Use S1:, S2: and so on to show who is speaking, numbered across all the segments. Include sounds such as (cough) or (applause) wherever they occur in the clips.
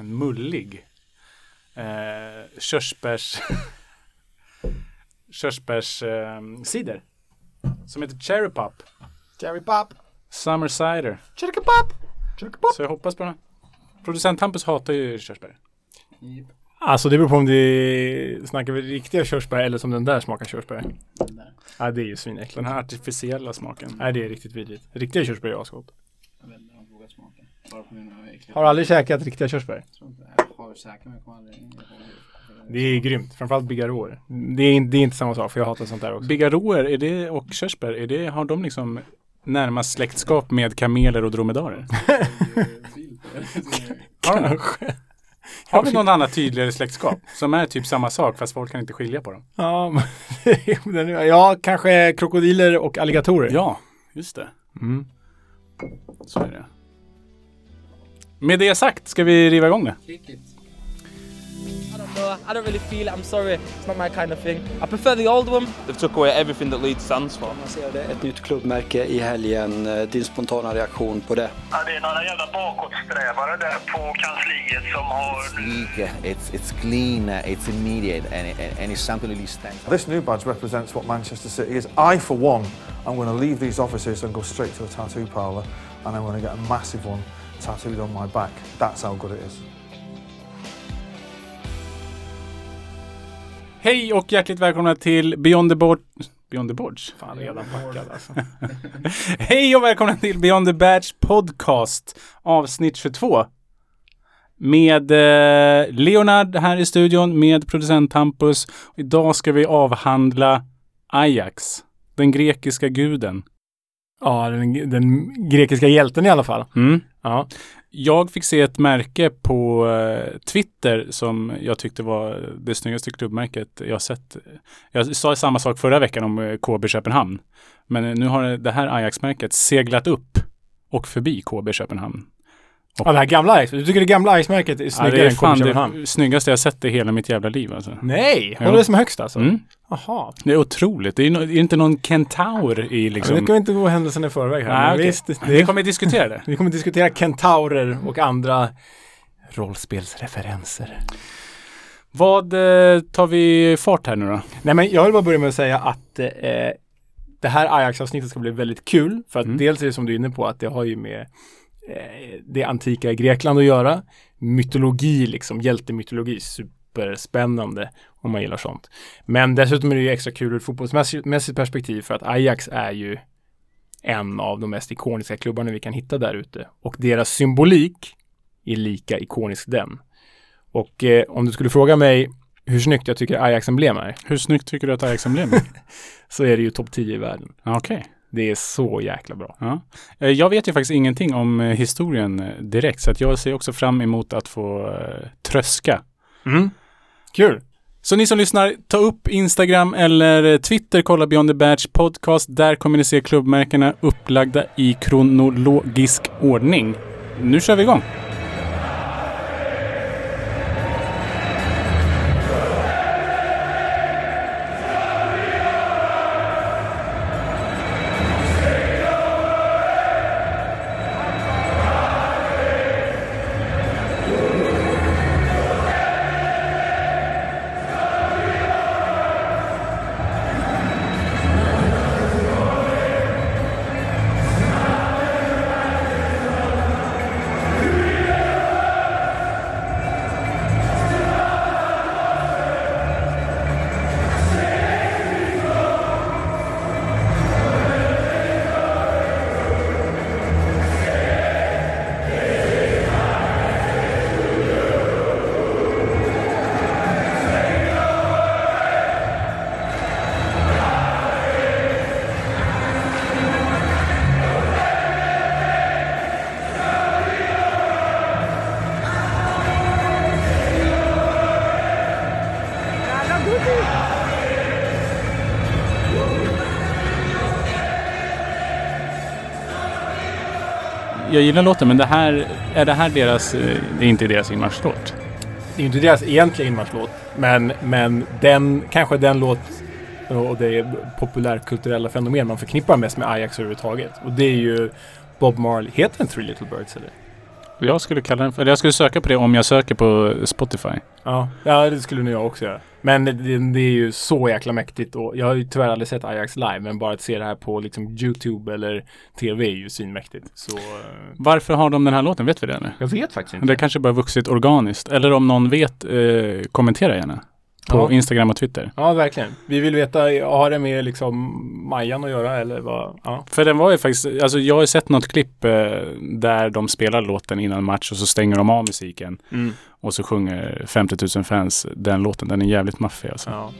S1: en mullig eh, körsbärs (laughs) körsbärs eh, cider som heter Cherry Pop.
S2: Cherry Pop.
S1: Summer Cider.
S2: Cherry Pop. Cherry Pop.
S1: Så jag hoppas på den. Producent Hampus hatar ju körsbär.
S2: Alltså det beror på om det snackar vi riktiga körsbär eller som den där smakar körsbär. Ja det är ju svinäckligt.
S1: Den här artificiella smaken.
S2: Nej det är riktigt vidrigt. Riktiga körsbär är asgott.
S3: Har
S2: du aldrig käkat riktiga körsbär?
S3: Jag tror inte jag har säkert men jag kommer aldrig...
S2: Det är grymt. Framförallt bigarråer. Det är, det är inte samma sak för jag hatar sånt där också.
S1: Bigarråer, är det, och körsbär, är det, har de liksom närmast släktskap med kameler och dromedarer? (laughs) Har de?
S2: Kanske.
S1: Har vi någon annan tydligare släktskap? Som är typ samma sak fast folk kan inte skilja på dem?
S2: Ja, (laughs) ja, kanske krokodiler och alligatorer.
S1: Ja, just det.
S2: Mm.
S1: Så är det. Med det sagt ska vi riva igång det.
S3: Kick it.
S4: I don't know. I don't really feel it. I'm sorry. It's not my kind of thing. I prefer the old one.
S5: They've took away everything that Leeds stands for.
S6: ett nytt klubbmärke i helgen. Eh, Din spontana reaktion på det?
S7: Ja, det är några jävla bakåtsträvare där på kansliet som har...
S8: sleek, it's it's clean, uh, it's immediate, and, it, and it's something really stands.
S9: This new badge represents what Manchester City is. I, for one, am going to leave these offices and go straight to a tattoo parlour, and I'm going to get a massive one tattooed on my back. That's how good it is.
S1: Hej och hjärtligt välkomna till Beyond the Board... Beyond the Boards?
S2: Fan, redan packad alltså. (laughs)
S1: Hej och välkomna till Beyond the Badge Podcast avsnitt 22. Med eh, Leonard här i studion, med producent Hampus. Idag ska vi avhandla Ajax, den grekiska guden.
S2: Ja, den, den grekiska hjälten i alla fall.
S1: Mm.
S2: Ja.
S1: Jag fick se ett märke på eh, Twitter som jag tyckte var det snyggaste klubbmärket jag sett. Jag sa samma sak förra veckan om eh, KB Köpenhamn. Men eh, nu har det här Ajax-märket seglat upp och förbi KB Köpenhamn.
S2: Ja, det här gamla Ajax. Du tycker det gamla Ajax-märket är
S1: Ja,
S2: snyggare
S1: det är
S2: än
S1: fan
S2: Köpenhamn?
S1: det snyggaste jag sett i hela mitt jävla liv alltså.
S2: Nej, håller det som högst alltså?
S1: Mm. Det är otroligt. Det är, no- är inte någon kentaur i
S2: Liksom.
S1: liksom...
S2: Nu ska vi inte gå händelsen i förväg här.
S1: Nej, okej.
S2: visst, det,
S1: Vi kommer diskutera det.
S2: vi kommer diskutera kentaurer och andra rollspelsreferenser.
S1: Vad eh, tar vi fart här nu då?
S2: Nej men jag vill bara börja med att säga att eh, det här Ajax-avsnittet ska bli väldigt kul. För att
S1: Mm.
S2: dels är det som du är inne på att det har ju med det antika Grekland att göra. Mytologi liksom, hjältemytologi, superspännande om man gillar sånt. Men dessutom är det ju extra kul ur ett fotbollsmässigt mässigt perspektiv för att Ajax är ju en av de mest ikoniska klubbarna vi kan hitta där ute. Och deras symbolik är lika ikonisk den. Och eh, om du skulle fråga mig hur snyggt jag tycker Ajax-emblem är
S1: Hur snyggt tycker du att Ajax-emblem är? (laughs)
S2: så är det ju topp 10 i världen.
S1: Okej.
S2: Det är så jäkla bra.
S1: Ja. Eh, Jag vet ju faktiskt ingenting om eh, historien eh, direkt, så att jag ser också fram emot att få tröska.
S2: Mm. Kul!
S1: Så ni som lyssnar, ta upp Instagram eller Twitter, kolla Beyond the Badge Podcast. Där kommer ni se klubbmärkena upplagda i kronologisk ordning. Nu kör vi igång! Gillar låten, men det här, är det här deras, eh, det är inte deras inmarschlåt?
S2: Det är inte deras egentliga inmarschlåt, men, men den, kanske den låt och det populärkulturella fenomen man förknippar mest med Ajax överhuvudtaget. Och det är ju Bob Marley. Heter den Three Little Birds eller?
S1: Jag skulle kalla den för, jag skulle söka på det om jag söker på Spotify.
S2: Ja, ja det skulle nog jag också göra. Men det, det är ju så jäkla mäktigt och jag har ju tyvärr aldrig sett Ajax live men bara att se det här på liksom YouTube eller TV är ju svinmäktigt. Så eh,
S1: Varför har de den här låten? Vet vi det eller?
S2: jag vet faktiskt inte.
S1: Det kanske bara vuxit organiskt. Eller om någon vet, eh, kommentera gärna. På
S2: Ja.
S1: Instagram och Twitter.
S2: Ja, verkligen. Vi vill veta, har det med liksom Majan att göra eller vad? Ja.
S1: För den var ju faktiskt, alltså jag har ju sett något klipp eh, där de spelar låten innan match och så stänger de av musiken.
S2: Mm.
S1: Och så sjunger 50 000 fans den låten. Den är jävligt maffig alltså.
S2: ja.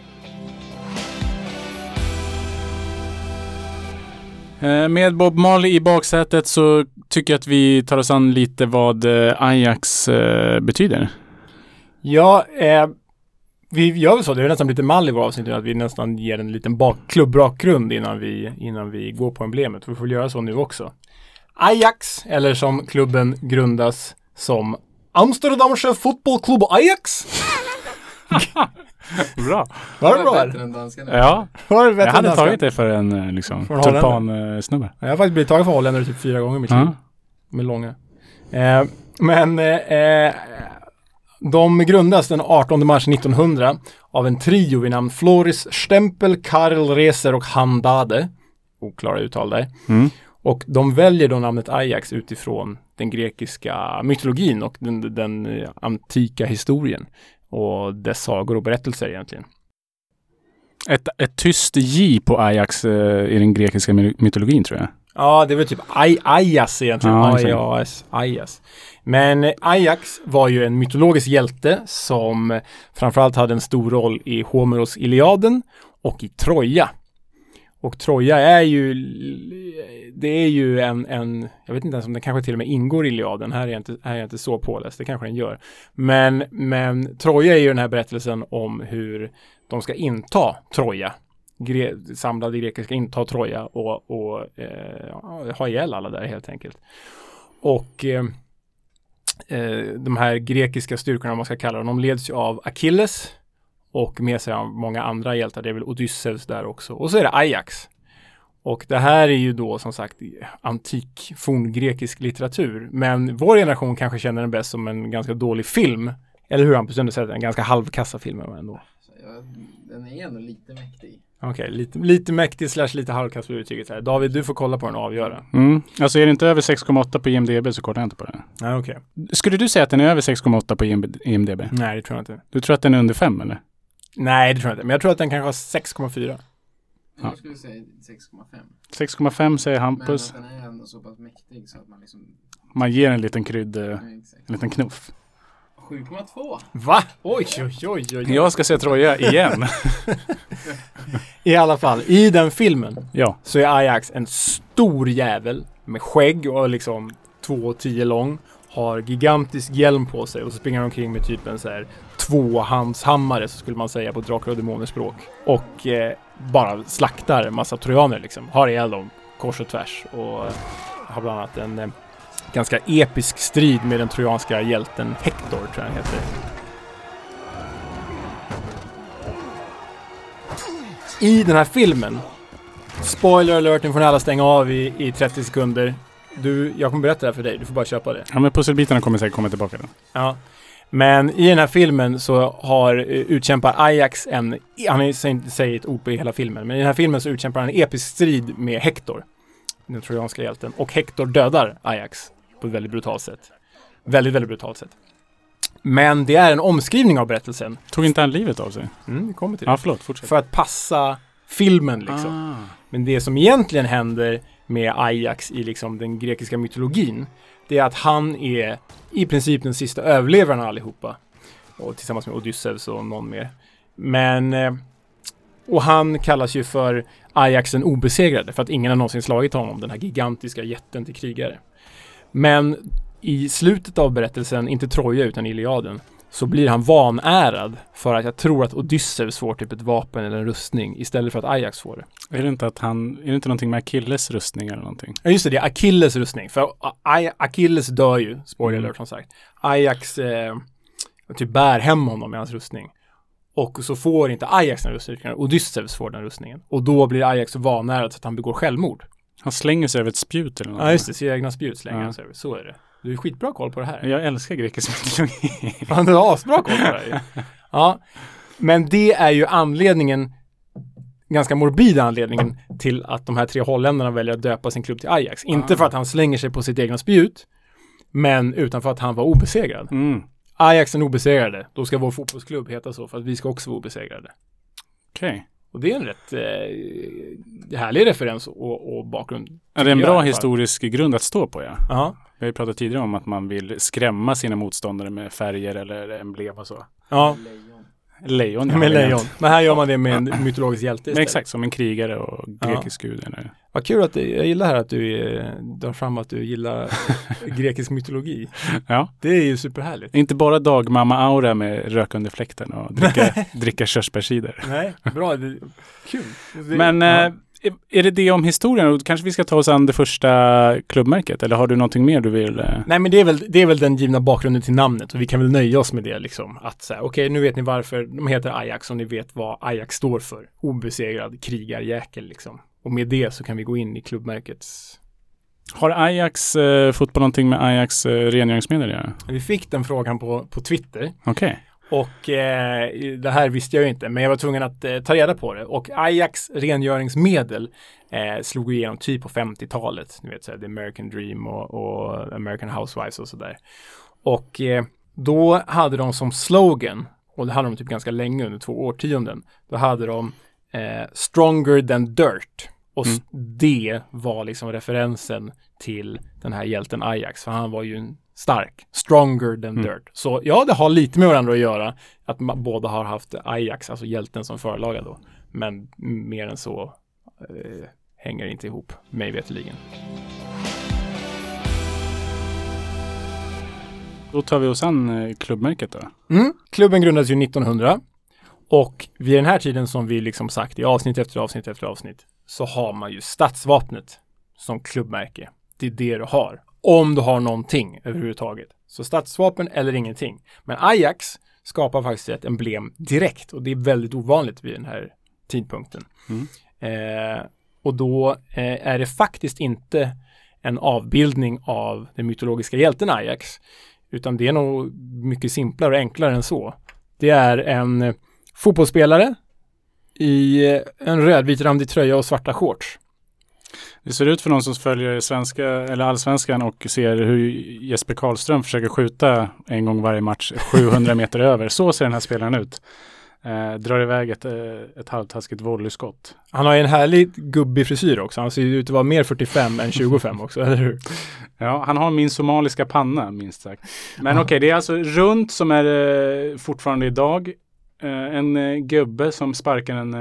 S1: Eh, Med Bob Marley i baksätet så tycker jag att vi tar oss an lite vad eh, Ajax eh, betyder.
S2: Ja, eh, vi gör väl så. Det är nästan lite mall i våra avsnitt att vi nästan ger en liten bak klubbbakgrund innan vi, innan vi går på emblemet. Vi får väl göra så nu också. Ajax, eller som klubben grundas som Amsterdamse fotbollklubb Ajax. (laughs)
S1: Bra.
S2: Var det bra?
S3: bättre än.
S1: Ja,
S2: Var det bättre
S1: jag
S2: än
S1: hade
S2: danska?
S1: tagit det för en eh, liksom, tulpansnubbe.
S2: Jag har faktiskt blivit tagen för holländare typ fyra gånger i mitt liv.
S1: Ja.
S2: med långa. Eh, men eh, eh, de grundas den 18 mars 1900 av en trio vid namn Floris Stempel, Karl Reser och Handade. Oklara uttal där.
S1: Mm.
S2: Och de väljer då namnet Ajax utifrån den grekiska mytologin och den, den eh, antika historien och dess sagor och berättelser egentligen.
S1: Ett, ett tyst J på Ajax eh, i den grekiska my- mytologin tror jag.
S2: Ja, det är väl typ Aj Ajas egentligen.
S1: Ja, exakt.
S2: A-I-A-S. Ajas. Men Ajax var ju en mytologisk hjälte som framförallt hade en stor roll i Homeros Iliaden och i Troja. Och Troja är ju, det är ju en, en, jag vet inte ens om den kanske till och med ingår i Iliaden, här är jag inte, här är jag inte så påläst, det kanske den gör. Men, men Troja är ju den här berättelsen om hur de ska inta Troja. Gre samlade greker ska inta Troja och, och eh, ha ihjäl alla där helt enkelt. Och eh, Eh, de här grekiska styrkorna, om man ska kalla dem, de leds ju av Achilles och med sig av många andra hjältar. Det är väl Odysseus där också. Och så är det Ajax. Och det här är ju då som sagt antik forngrekisk litteratur. Men vår generation kanske känner den bäst som en ganska dålig film. Eller hur Hampus? Du har sett en ganska halvkassa film ändå.
S3: Den är ändå lite mäktig.
S2: Okej, lite, lite mäktig slash lite halvkass på uttrycket här. David, du får kolla på den och avgöra.
S1: Mm. Alltså är det inte över 6,8 på IMDB så kollar jag inte på det.
S2: Nej, okej.
S1: Skulle du säga att den är över 6,8 på IMDB?
S2: Nej, det tror jag inte.
S1: Du tror att den är under 5 eller?
S2: Nej, det tror jag inte. Men jag tror att den kanske har 6,4.
S1: Ja.
S3: Jag skulle säga 6,5.
S1: 6,5 säger
S3: Men
S1: Hampus.
S3: att den är ändå så pass mäktig så att man liksom...
S1: Man ger en liten krydd, eh,
S3: Ja,
S1: en liten knuff.
S3: 7,2.
S2: Va? Oj, oj, oj, oj.
S1: Jag ska se Troja igen. (laughs)
S2: I alla fall, i den filmen
S1: ja.
S2: så är Ajax en stor jävel med skägg och liksom 2,10 lång. Har gigantisk hjälm på sig och så springer han omkring med typ en så här tvåhandshammare så skulle man säga på Drakar och Demoner språk. Och eh, bara slaktar en massa trojaner liksom. Har ihjäl dem kors och tvärs och eh, har bland annat en eh, ganska episk strid med den trojanska hjälten Hector tror jag han heter. I den här filmen Spoiler alert, nu får ni alla stänga av i, i 30 sekunder. Du, jag kommer berätta det här för dig, du får bara köpa det.
S1: ja, men pusselbitarna kommer säkert komma tillbaka. Då.
S2: Ja. Men i den här filmen så har eh, utkämpar Ajax en, han säger ett ord på hela filmen, men i den här filmen så utkämpar han en episk strid med Hector, den trojanska hjälten, och Hector dödar Ajax på ett väldigt brutalt sätt. Väldigt, väldigt brutalt sätt. Men det är en omskrivning av berättelsen.
S1: Tog inte han livet av sig?
S2: Mm, vi kommer till det.
S1: Ja, förlåt. Fortsätt.
S2: För att passa filmen liksom.
S1: Ah.
S2: Men det som egentligen händer med Ajax i liksom den grekiska mytologin, det är att han är i princip den sista överlevaren allihopa. Och tillsammans med Odysseus och någon mer. Men, eh, och han kallas ju för Ajax den obesegrade för att ingen har någonsin slagit honom, den här gigantiska jätten till krigare. Men i slutet av berättelsen, inte Troja utan Iliaden, så blir han vanärad för att jag tror att Odysseus får typ ett vapen eller en rustning istället för att Ajax får det.
S1: Är det inte att han, är det inte någonting med Achilles rustning eller någonting?
S2: Ja just det, det är Achilles rustning. För Achilles dör ju, spoiler
S1: Mm.
S2: alert som sagt. Ajax eh, typ bär hem honom med hans rustning. Och så får inte Ajax den rustningen, Odysseus får den rustningen. Och då blir Ajax vanärad så att han begår självmord.
S1: Han slänger sig över ett spjut eller något.
S2: Ja just det, sina egna spjut slänger han sig över. Så är det. Du är skitbra koll på det här.
S1: Jag älskar grekisk mytologi. (laughs)
S2: Du har asbra koll på det här. (laughs) Ja, men det är ju anledningen, ganska morbida anledningen till att de här tre holländarna väljer att döpa sin klubb till Ajax. Inte
S1: Ah.
S2: för att han slänger sig på sitt egna spjut, men utan för att han var obesegrad.
S1: Mm.
S2: Ajax är obesegrade, då ska vår fotbollsklubb heta så för att vi ska också vara obesegrade.
S1: Okej.
S2: Och det är en rätt eh, härlig referens och, och bakgrund.
S1: Ja, det är en bra historisk grund att stå på ja.
S2: Ja,
S1: Vi har ju pratat tidigare om att man vill skrämma sina motståndare med färger eller emblem och så.
S2: ja
S1: Lejon. ja,
S2: med lejon. Men här gör man det med en mytologisk hjälte
S1: Men
S2: istället.
S1: exakt, som en krigare och grekisk gud. Eller?
S2: Vad kul att du, jag gillar här att du eh, drar fram att du gillar (laughs) grekisk mytologi.
S1: Ja.
S2: Det är ju superhärligt.
S1: Inte bara dagmamma-aura med rök under fläkten och dricka, (laughs) dricka körsbärscider.
S2: Nej, bra. Kul.
S1: Men
S2: ja.
S1: eh, är- det det om historien? Kanske vi ska ta oss an det första klubbmärket? Eller har du någonting mer du vill? Eh?
S2: Nej men det är, väl, det är väl den givna bakgrunden till namnet och vi kan väl nöja oss med det liksom. Att säga, okej nu vet ni varför de heter Ajax och ni vet vad Ajax står för. Obesegrad krigarjäkel liksom. Och med det så kan vi gå in i klubbmärkets...
S1: Har Ajax eh, fotboll någonting med Ajax eh, rengöringsmedel att göra?
S2: Vi fick den frågan på, på Twitter
S1: Okej.
S2: Och eh, det här visste jag ju inte men jag var tvungen att eh, ta reda på det. Och Ajax rengöringsmedel eh, slog igenom typ på 50-talet. Ni vet så här, The American Dream och, och American Housewives och sådär. Och eh, då hade de som slogan, och det hade de typ ganska länge under två årtionden, då hade de eh, Stronger than Dirt. Och s- det var liksom referensen till den här hjälten Ajax, för han var ju en stark, stronger than
S1: Mm.
S2: dirt. Så ja, det har lite med varandra att göra, att man båda har haft Ajax, alltså hjälten som förlaga då. Men mer än så eh, hänger inte ihop, mig veterligen.
S1: Då tar vi oss an eh, klubbmärket då.
S2: Mm. Klubben grundades ju 1900 och vid den här tiden som vi liksom sagt i avsnitt efter avsnitt efter avsnitt så har man ju stadsvapnet som klubbmärke. Det är det du har. Om du har någonting överhuvudtaget. Så stadsvapen eller ingenting. Men Ajax skapar faktiskt ett emblem direkt och det är väldigt ovanligt vid den här tidpunkten. Eh, och då eh, är det faktiskt inte en avbildning av den mytologiska hjälten Ajax utan det är nog mycket simplare och enklare än så. Det är en eh, fotbollsspelare i eh, en rödvit randig tröja och svarta shorts.
S1: Det ser ut för någon som följer svenska eller allsvenskan och ser hur Jesper Karlström försöker skjuta en gång varje match 700 meter över. Så ser den här spelaren ut. Eh, drar iväg ett, eh, ett halvtaskigt volleyskott.
S2: Han har ju en härlig gubbig frisyr också. Han ser ju ut att vara mer 45 än 25 också, eller hur? (laughs)
S1: Ja, han har min somaliska panna minst sagt. Men okej, det är alltså runt som är eh, fortfarande idag. Eh, en eh, gubbe som sparkar en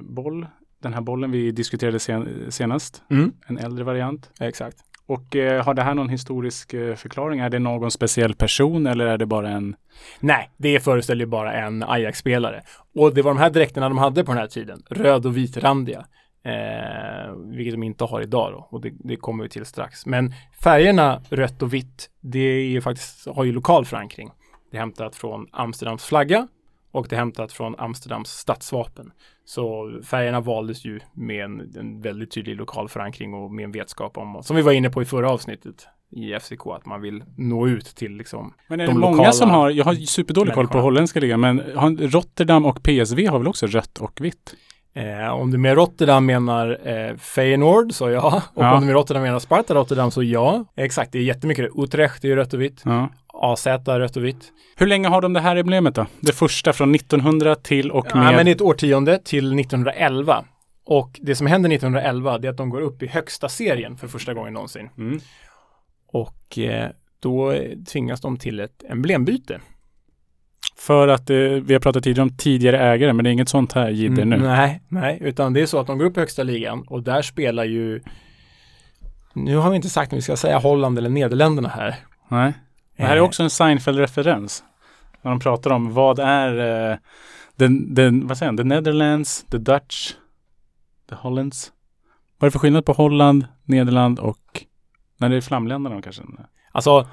S1: boll. Den här bollen vi diskuterade sen, senast.
S2: Mm.
S1: En äldre variant.
S2: Exakt.
S1: Och eh, har det här någon historisk eh, förklaring? Är det någon speciell person eller är det bara en...
S2: Nej, det föreställer ju bara en Ajax-spelare. Och det var de här dräkterna de hade på den här tiden. Röd och vitrandiga. Eh, vilket de inte har idag då. Och det, det kommer vi till strax. Men färgerna rött och vitt, det är ju faktiskt, har ju lokal förankring. Det är hämtat från Amsterdams flagga och det är hämtat från Amsterdams stadsvapen. Så färgerna valdes ju med en, en väldigt tydlig lokal förankring och med en vetskap om, som vi var inne på i förra avsnittet i FCK, att man vill nå ut till liksom
S1: Men är
S2: de
S1: det många
S2: lokala
S1: som har, jag har superdålig koll på holländska ligan, men Rotterdam och PSV har väl också rött och vitt?
S2: Eh, om du med Rotterdam menar eh, Feyenoord så ja. Och
S1: Ja.
S2: om du med Rotterdam menar Sparta Rotterdam så ja. Exakt, det är jättemycket. Utrecht är ju rött och vitt.
S1: Ja.
S2: AZ är rött och vitt.
S1: Hur länge har de det här emblemet då? Det första från 1900 till och med...
S2: Ja, men ett årtionde till 1911. Och det som händer 1911 det är att de går upp i högsta serien för första gången någonsin.
S1: Mm.
S2: Och eh, då tvingas de till ett emblembyte.
S1: För att eh, vi har pratat tidigare om tidigare ägare, men det är inget sånt här jidder nu.
S2: Mm, nej, nej, utan det är så att de går upp i högsta ligan och där spelar ju nu har vi inte sagt om vi ska säga Holland eller Nederländerna här.
S1: Nej. Det här är också en Seinfeld-referens. När de pratar om vad är eh, den, den, vad säger han, the Netherlands, the Dutch, the Hollands. Vad är det för skillnad på Holland, Nederland och när det är flamländerna kanske?
S2: Alltså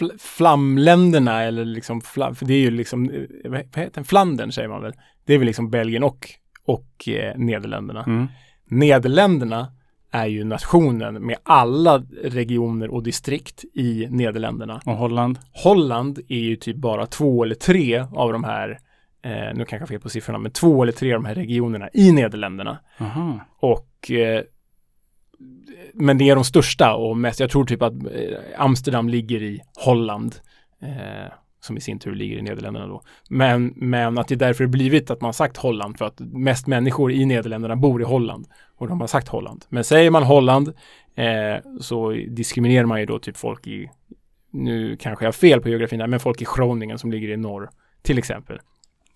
S2: f- f- flamländerna eller liksom flam, för det är ju liksom, eh, vad heter det, Flandern säger man väl. Det är väl liksom Belgien och, och eh, Nederländerna.
S1: Mm.
S2: Nederländerna, är ju nationen med alla regioner och distrikt i Nederländerna.
S1: Och Holland?
S2: Holland är ju typ bara två eller tre av de här, eh, nu kanske jag fel på siffrorna, men två eller tre av de här regionerna i Nederländerna.
S1: Aha.
S2: Och eh, men det är de största och mest, jag tror typ att eh, Amsterdam ligger i Holland. Eh, som i sin tur ligger i Nederländerna då. Men, men att det är därför det blivit att man sagt Holland för att mest människor i Nederländerna bor i Holland. Och de har sagt Holland. Men säger man Holland eh, så diskriminerar man ju då typ folk i, nu kanske jag har fel på geografin där, men folk i Groningen som ligger i norr till exempel.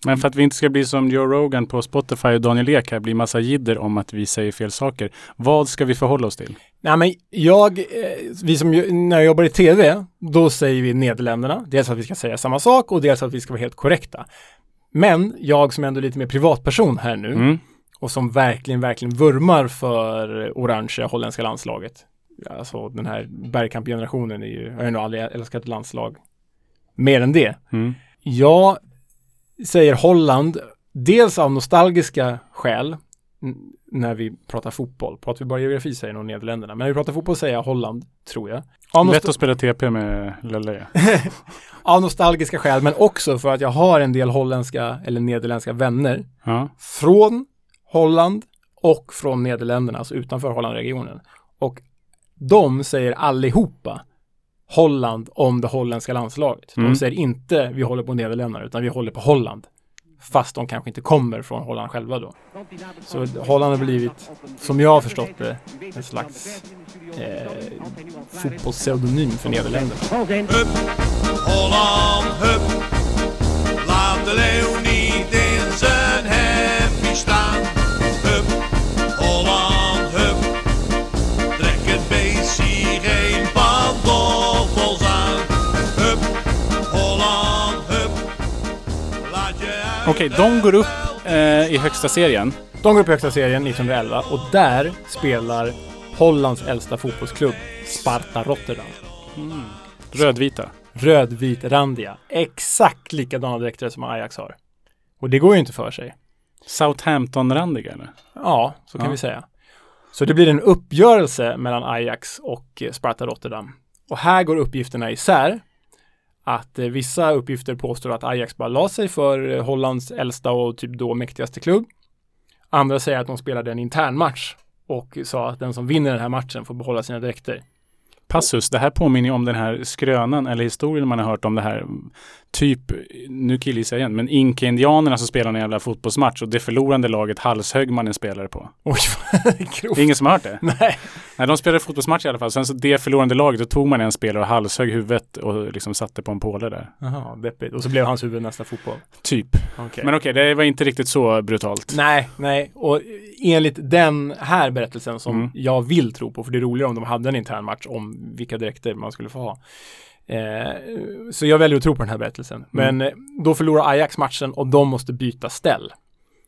S1: Men för att vi inte ska bli som Joe Rogan på Spotify och Daniel Ek här blir massa jidder om att vi säger fel saker. Vad ska vi förhålla oss till?
S2: Nej men jag, eh, vi som, när jag jobbar i tv, då säger vi Nederländerna. Dels att vi ska säga samma sak och dels att vi ska vara helt korrekta. Men jag som ändå är lite mer privatperson här nu
S1: Mm.
S2: och som verkligen, verkligen vurmar för orange holländska landslaget. Alltså den här Bergkamp-generationen är ju, jag har ju nog aldrig älskat ett landslag mer än det.
S1: Mm.
S2: Jag säger Holland, dels av nostalgiska skäl, när vi pratar fotboll. Pratar vi bara geografi säger nog Nederländerna, men när vi pratar fotboll säger jag Holland, tror jag. Av,
S1: Lätt att spela TP med Lelle. (laughs)
S2: av nostalgiska skäl, men också för att jag har en del holländska eller nederländska vänner
S1: Ja.
S2: från Holland och från Nederländerna, alltså utanför Hollandregionen. Och de säger allihopa Holland om det holländska landslaget.
S1: Mm.
S2: De säger inte vi håller på Nederländerna, utan vi håller på Holland. Fast de kanske inte kommer från Holland själva då. Så Holland har blivit, som jag har förstått det, en slags eh, fotbollspseudonym för Nederländerna.
S10: Holland, hup. Laat de leeuw niet in zijn hemdje staan.
S1: Okej, de går upp eh, i högsta serien.
S2: De går upp i högsta serien 1911 och där spelar Hollands äldsta fotbollsklubb Sparta Rotterdam.
S1: Rödvita.
S2: Rödvit-randiga. Exakt likadana dräkter som Ajax har. Och det går ju inte för sig.
S1: Southampton-randiga eller?
S2: Ja, så kan
S1: Ja.
S2: vi säga. Så det blir en uppgörelse mellan Ajax och eh, Sparta Rotterdam. Och här går uppgifterna isär. Att eh, vissa uppgifter påstår att Ajax bara la sig för eh, Hollands äldsta och typ då mäktigaste klubb. Andra säger att de spelade en intern match och sa att den som vinner den här matchen får behålla sina dräkter.
S1: Passus, det här påminner ju om den här skrönan eller historien man har hört om det här typ, nu killgissar jag igen, men inka-indianerna som spelar en jävla fotbollsmatch och det förlorande laget halshögg man en spelare på.
S2: Oj, (laughs) grovt.
S1: Ingen som har hört det?
S2: Nej.
S1: Nej, de spelade fotbollsmatch i alla fall. Sen så det förlorande laget, då tog man en spelare och halshögg huvudet och liksom satte på en påle där.
S2: Jaha, deppigt. Och så blev hans huvud nästa fotboll.
S1: Typ.
S2: Okej.
S1: Men okej, det var inte riktigt så brutalt.
S2: Nej, nej. Och enligt den här berättelsen som
S1: Mm.
S2: jag vill tro på, för det är roligare om de hade en intern match om vilka dräkter man skulle få ha. Eh, så jag väljer att tro på den här berättelsen. Men eh, då förlorar Ajax matchen och de måste byta ställ.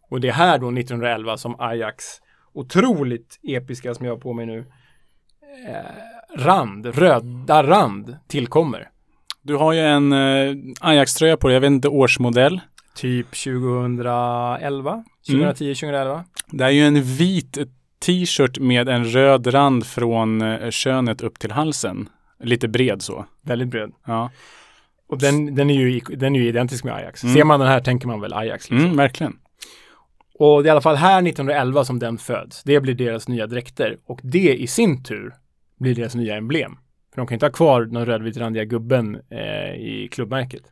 S2: Och det är här då 1911 som Ajax otroligt episka som jag har på mig nu eh, rand, röda rand tillkommer.
S1: Du har ju en eh, Ajax-tröja på dig, jag vet inte årsmodell.
S2: Typ 2011, 2010, 2011.
S1: Det är ju en vit t-shirt med en röd rand från eh, könet upp till halsen. Lite bred så.
S2: Väldigt bred.
S1: Ja,
S2: Och den, den, är ju, den är ju identisk med Ajax.
S1: Mm.
S2: Ser man den här tänker man väl Ajax. Liksom.
S1: mm, verkligen.
S2: Och det är i alla fall här 1911 som den föds. Det blir deras nya dräkter. Och det i sin tur blir deras nya emblem. För de kan inte ha kvar den rödvitrandiga gubben eh, i klubbmärket.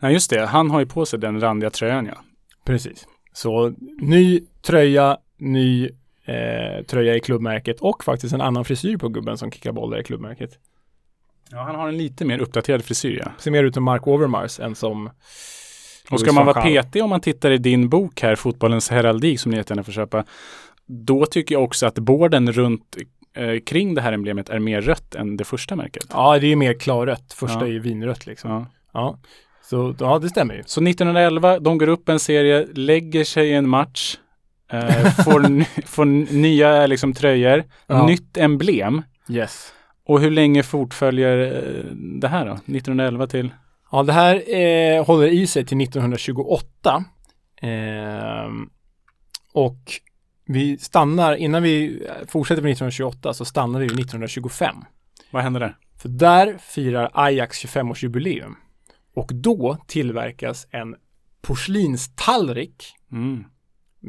S1: Nej, just det. Han har ju på sig den randiga tröjan, ja.
S2: Precis. Så ny tröja, ny eh, tröja i klubbmärket och faktiskt en annan frisyr på gubben som kickar bollar i klubbmärket.
S1: Ja, han har en lite mer uppdaterad frisyr, ja.
S2: Ser mer ut som Mark Overmars än som
S1: Och ska man vara petig om man tittar i din bok här, Fotbollens heraldik, som ni jättegärna får köpa, då tycker jag också att borden runt eh, kring det här emblemet är mer rött än det första märket.
S2: Ja, det är mer klarrött. Första
S1: Ja.
S2: är ju vinrött liksom.
S1: Ja.
S2: Ja. Så ja, det stämmer ju.
S1: Så 1911, de går upp en serie, lägger sig i en match, eh, får, (laughs) får nya liksom, tröjor,
S2: Ja.
S1: nytt emblem.
S2: Yes.
S1: Och hur länge fortföljer eh, det här då? 1911 till?
S2: Ja, det här eh, håller i sig till 1928. Ehm, och vi stannar, innan vi eh, fortsätter med 1928 så stannar vi vid 1925.
S1: Vad hände där?
S2: För där firar Ajax 25-årsjubileum. Och då tillverkas en porslinstallrik.
S1: Mm.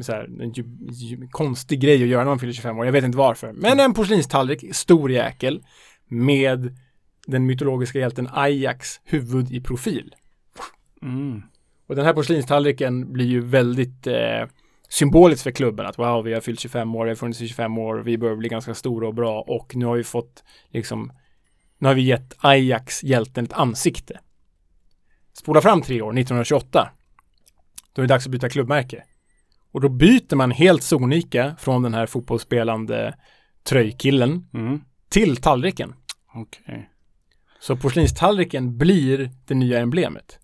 S2: Så här, en ju, ju, konstig grej att göra när man fyller 25 år. Jag vet inte varför. Men en porslinstallrik, stor jäkel, med den mytologiska hjälten Ajax huvud i profil.
S1: Mm.
S2: Och den här porslinstallriken blir ju väldigt eh, symboliskt för klubben. Att wow, vi har fyllt 25 år, vi har funnits i 25 år, vi börjar bli ganska stora och bra och nu har vi fått liksom, nu har vi gett Ajax hjälten ett ansikte. Spola fram tre år, 1928. Då är det dags att byta klubbmärke. Och då byter man helt sonika från den här fotbollsspelande tröjkillen
S1: Mm.
S2: till tallriken.
S1: Okej.
S2: Så porslinstallriken blir det nya emblemet.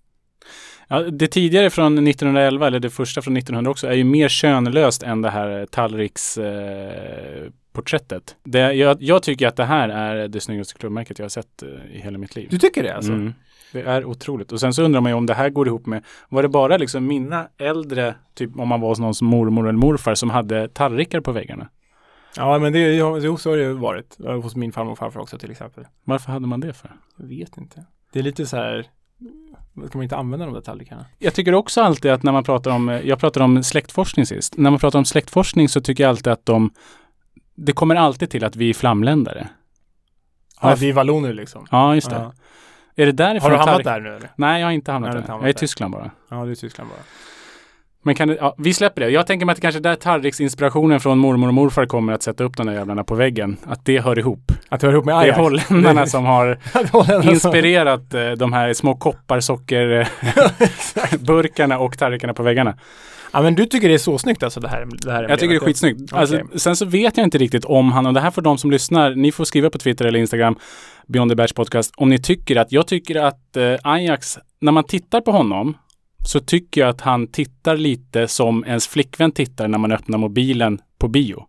S1: Ja, det tidigare från 1911, eller det första från 1900 också, är ju mer könlöst än det här tallriksporträttet. Eh, det, jag, jag tycker att det här är det snyggaste klubbmärket jag har sett eh, i hela mitt liv.
S2: Du tycker det alltså?
S1: Mm. Det är otroligt. Och sen så undrar man ju om det här går ihop med, var det bara liksom mina äldre, typ om man var hos någons mormor eller morfar som hade tallrikar på väggarna?
S2: Ja, men det, jo, så har det varit. Hos min farmor och farfar också till exempel.
S1: Varför hade man det för?
S2: Jag vet inte. Det är lite så här, ska man inte använda de där tallrikarna?
S1: Jag tycker också alltid att när man pratar om, jag pratade om släktforskning sist. När man pratar om släktforskning så tycker jag alltid att de, det kommer alltid till att vi är flamländare.
S2: Ja,
S1: Ja,
S2: vi är valloner liksom.
S1: Ja, just det.
S2: Ja.
S1: Är det därifrån
S2: Har du hamnat där nu eller?
S1: Nej, jag har inte hamnat
S2: Nej, du
S1: där.
S2: inte hamnat
S1: jag är i. Tyskland bara.
S2: Ja, det är Tyskland bara.
S1: Men kan det, ja, vi släpper det. Jag tänker mig att det kanske är där tallriksinspirationen från mormor och morfar kommer att sätta upp de där jävlarna på väggen. Att det hör ihop.
S2: Att du hör ihop med
S1: Det är
S2: Ajax?
S1: holländarna (laughs) som har (laughs) inspirerat eh, de här små kopparsockerburkarna (laughs) och tallrikarna på väggarna.
S2: Ja, men du tycker det är så snyggt alltså det här? Det här
S1: Jag tycker det är skitsnyggt. Alltså, sen så vet jag inte riktigt om han, och det här får de som lyssnar, ni får skriva på Twitter eller Instagram, Beyond the Badge Podcast, om ni tycker att, jag tycker att eh, Ajax, när man tittar på honom, så tycker jag att han tittar lite som ens flickvän tittar när man öppnar mobilen på bio.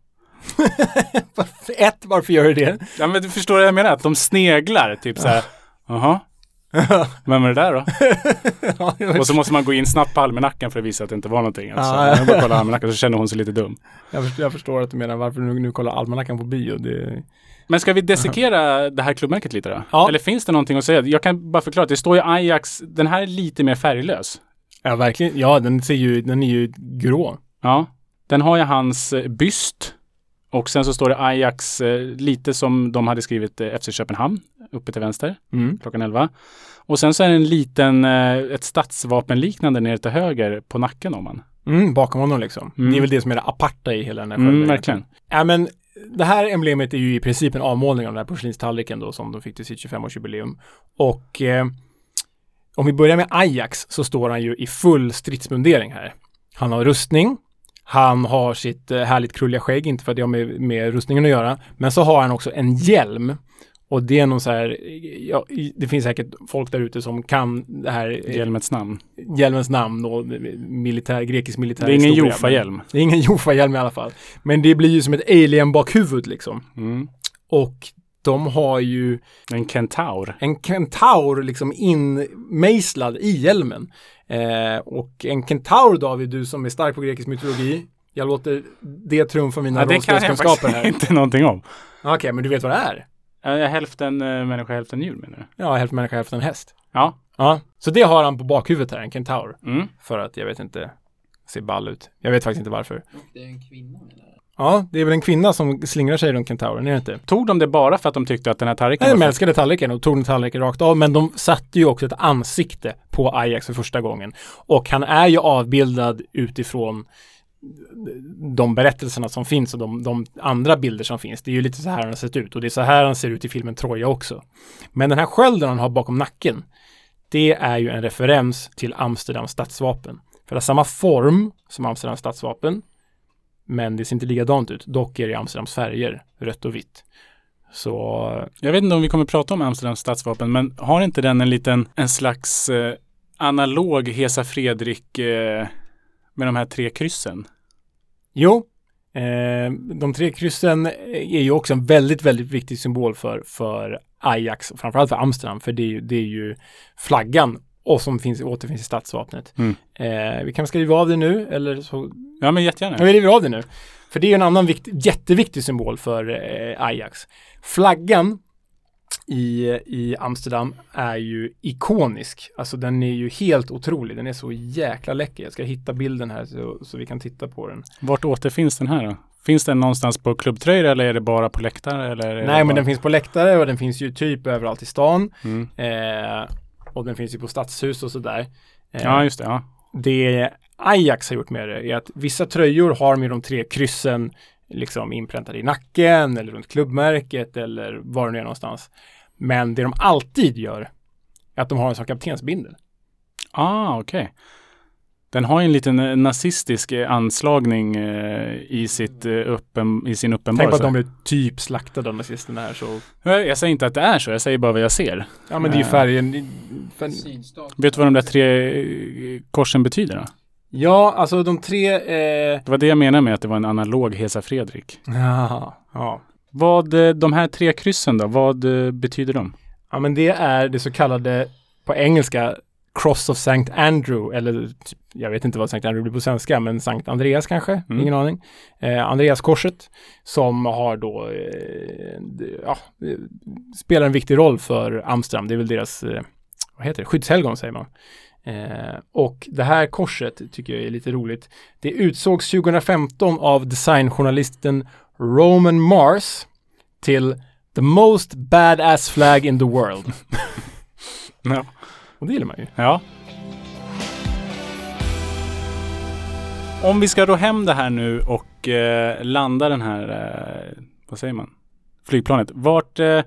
S1: (laughs)
S2: Ett, varför gör du det?
S1: Ja men du förstår vad jag menar? Att de sneglar, typ så här, jaha, (laughs) vem är det där då? (laughs)
S2: ja,
S1: Och så måste man gå in snabbt på almanackan för att visa att det inte var någonting. Alltså,
S2: Ja.
S1: jag bara kollar almanackan så känner hon sig lite dum.
S2: jag, förstår, jag förstår att du menar varför du nu, nu kollar almanackan på bio. Det,
S1: Men ska vi dissekera det här klubbmärket lite då?
S2: Ja.
S1: Eller finns det någonting att säga? Jag kan bara förklara att det står ju Ajax, den här är lite mer färglös.
S2: ja, verkligen. Ja, den ser ju, den är ju grå.
S1: Ja. Den har ju hans eh, byst. Och sen så står det Ajax eh, lite som de hade skrivit eh, FC Köpenhamn uppe till vänster
S2: Mm.
S1: klockan 11. Och sen så är det en liten, eh, ett stadsvapenliknande nere till höger på nacken om man.
S2: Mm, bakom honom liksom.
S1: Mm.
S2: Det är väl det som är det aparta i hela den här
S1: Mm,
S2: skölden.
S1: verkligen.
S2: Ja, men det här emblemet är ju i princip en avmålning av den här porslinstallriken då som de fick till sitt 25-årsjubileum. Och eh, om vi börjar med Ajax så står han ju i full stridsmundering här. Han har rustning. Han har sitt eh, härligt krulliga skägg, inte för att det har med, med rustningen att göra. Men så har han också en hjälm. Och det är någon så här, ja, i- det finns säkert folk där ute som kan det här eh,
S1: Hjälmets namn.
S2: hjälmens namn och militär, grekisk militär
S1: Det är ingen Jofa-hjälm.
S2: Det är ingen Jofa-hjälm i alla fall. Men det blir ju som ett alien-bakhuvud liksom.
S1: Mm.
S2: Och de har ju
S1: En kentaur.
S2: en kentaur liksom inmejslad i hjälmen. Eh, och en kentaur David, du som är stark på grekisk mytologi. Jag låter det trumfa mina
S1: Ja, det kan
S2: rollspelskunskaper här.
S1: inte någonting om.
S2: Okej, men du vet vad det är?
S1: Är hälften eh, människa, hälften djur menar du?
S2: Ja, hälften människa, hälften häst.
S1: Ja.
S2: Ja, så det har han på bakhuvudet här, en kentaur.
S1: Mm.
S2: För att, jag vet inte, ser ball ut. Jag vet faktiskt inte varför.
S3: Det är en kvinna menar.
S2: Ja, det är väl en kvinna som slingrar sig runt kentauren, är det inte?
S1: Tog de det bara för att de tyckte att den här tallriken
S2: Nej, de älskade tallriken och tog den tallriken rakt av, men de satte ju också ett ansikte på Ajax för första gången. Och han är ju avbildad utifrån de berättelserna som finns och de, de andra bilder som finns. Det är ju lite så här han har sett ut och det är så här han ser ut i filmen Troja också. Men den här skölden han har bakom nacken, det är ju en referens till Amsterdams stadsvapen. För det har samma form som Amsterdams stadsvapen, men det ser inte likadant ut. Dock är det Amsterdams färger, rött och vitt. Så
S1: Jag vet inte om vi kommer prata om Amsterdams stadsvapen, men har inte den en liten, en slags eh, analog Hesa Fredrik eh, med de här tre kryssen?
S2: Jo, eh, de tre kryssen är ju också en väldigt, väldigt viktig symbol för, för Ajax, framförallt för Amsterdam, för det är ju, det är ju flaggan och som finns, återfinns i stadsvapnet.
S1: Mm.
S2: Eh, vi kan skriva av det nu, eller så...
S1: Ja, men jättegärna.
S2: Ja, vi river av det nu. För det är en annan vikt, jätteviktig symbol för eh, Ajax. Flaggan i, i Amsterdam är ju ikonisk. Alltså den är ju helt otrolig. Den är så jäkla läcker. Jag ska hitta bilden här så, så vi kan titta på den.
S1: Vart återfinns den här då? Finns den någonstans på klubbtröjor eller är det bara på läktare? Eller
S2: Nej, men
S1: bara...
S2: den finns på läktare och den finns ju typ överallt i stan.
S1: Mm.
S2: Eh, och den finns ju på stadshus och sådär. Eh,
S1: Ja, just det. Ja.
S2: det Ajax har gjort med det är att vissa tröjor har med de tre kryssen liksom inpräntade i nacken eller runt klubbmärket eller var det nu är någonstans. Men det de alltid gör är att de har en sån kaptensbindel.
S1: Ah, okej. Den har ju en liten eh, nazistisk eh, anslagning eh, i, sitt, öppen, i sin
S2: Tänk på
S1: uppenbarelse.
S2: att de blev typ slaktade av nazisterna här så.
S1: Jag säger inte att det är så, jag säger bara vad jag ser.
S2: Ja men det är ju färgen. Färg...
S1: Vet du vad de där tre korsen betyder då?
S2: Ja, alltså de tre. Eh...
S1: Det var det jag menade med att det var en analog Hesa Fredrik.
S2: Ja, ja.
S1: Vad, de här tre kryssen då, vad betyder de?
S2: Ja, men det är det så kallade på engelska Cross of St. Andrew eller typ, jag vet inte vad St. Andrew blir på svenska men Sankt Andreas kanske,
S1: Mm.
S2: ingen aning. Eh, Andreaskorset som har då eh, ja, eh, spelar en viktig roll för Amsterdam. Det är väl deras, eh, vad heter det, skyddshelgon säger man. Eh, och det här korset tycker jag är lite roligt. Det utsågs 2015 av designjournalisten Roman Mars till the most badass flag in the world. (laughs) Och det gillar man ju.
S1: ja. Om vi ska ro hem det här nu och eh, landa den här, eh, vad säger man, flygplanet. Vart, eh,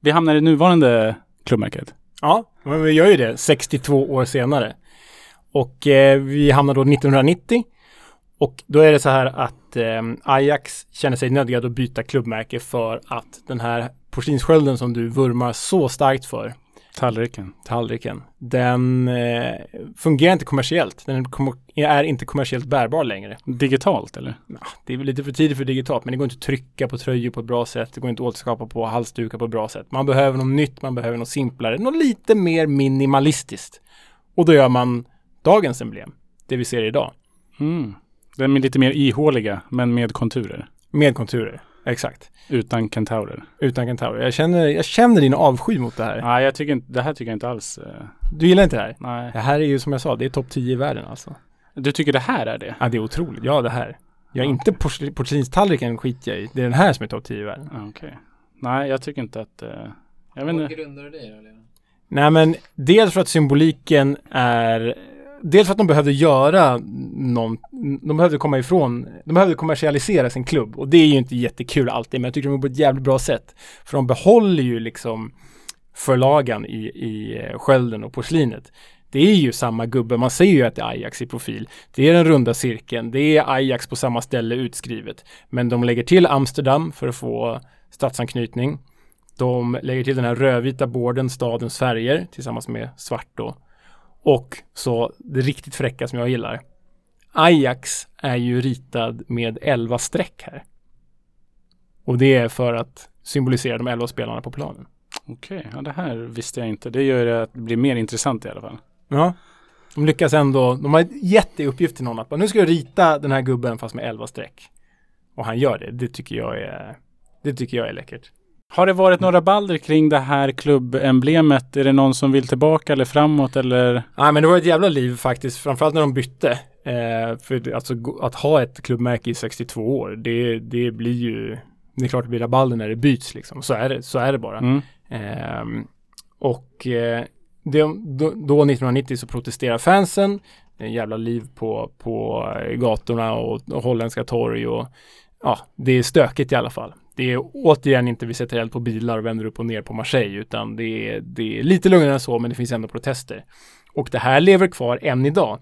S1: vi hamnar i nuvarande klubbmärket.
S2: Ja, men vi gör ju det 62 år senare. Och eh, vi hamnar då 1990. Och då är det så här att eh, Ajax känner sig nödgad att byta klubbmärke för att den här porslinsskölden som du vurmar så starkt för,
S1: Tallriken.
S2: tallriken, den eh, fungerar inte kommersiellt. Den är inte kommersiellt bärbar längre.
S1: Digitalt eller?
S2: Ja, det är lite för tidigt för digitalt, men det går inte att trycka på tröjor på ett bra sätt. Det går inte att återskapa på halsdukar på ett bra sätt. Man behöver något nytt, man behöver något simplare, något lite mer minimalistiskt. Och då gör man dagens emblem, det vi ser idag,
S1: Mm. Den är lite mer ihåliga, men med konturer.
S2: med konturer. Exakt.
S1: Utan kentaurer.
S2: Utan kentaurer. Jag känner, jag känner din avsky mot det här.
S1: Nej, jag tycker inte, det här tycker jag inte alls. eh,
S2: Du gillar inte det här?
S1: nej.
S2: Det här är ju som jag sa, det är topp 10 i världen alltså.
S1: Du tycker det här är det?
S2: Ja, det är otroligt. Ja, det här. Jag är inte porsli- porslinstallriken skiter jag i. Det är den här som är topp 10 i världen.
S1: Ja, Okej. Nej, jag tycker inte att... eh, jag vet
S3: Vad
S1: inte.
S3: grundar du det då, Lena?
S2: Nej men dels för att symboliken är Dels för att de behövde göra någon, de behövde komma ifrån, de behövde kommersialisera sin klubb och det är ju inte jättekul alltid men jag tycker de gjorde på ett jävligt bra sätt. För de behåller ju liksom förlagan i, i eh, skölden och porslinet. Det är ju samma gubbe, man ser ju att det är Ajax i profil. Det är den runda cirkeln, det är Ajax på samma ställe utskrivet. Men de lägger till Amsterdam för att få stadsanknytning. De lägger till den här rödvita borden, stadens färger tillsammans med svart då. Och så det riktigt fräcka som jag gillar. Ajax är ju ritad med 11 streck här. Och det är för att symbolisera de 11 spelarna på planen.
S1: Okej, ja det här visste jag inte. Det gör att det blir mer intressant i alla fall.
S2: Ja. De lyckas ändå, de har gett i uppgift till någon att bara, nu ska jag rita den här gubben fast med 11 streck. Och han gör det. Det tycker jag är, det tycker jag är läckert.
S1: Har det varit några balder kring det här klubbemblemet? Är det någon som vill tillbaka eller framåt eller?
S2: Nej men det var ett jävla liv faktiskt, framförallt när de bytte. Eh, för alltså att ha ett klubbmärke i 62 år, det, det blir ju, det är klart det blir rabalder när det byts liksom. Så är det, så är det bara.
S1: Mm.
S2: Ehm, och eh, det, då, då 1990 så protesterar fansen. Det är en jävla liv på, på eh, gatorna och, och holländska torg och ja, det är stökigt i alla fall. Det är återigen inte vi sätter eld på bilar och vänder upp och ner på Marseille utan det är, det är lite lugnare än så men det finns ändå protester. Och det här lever kvar än idag.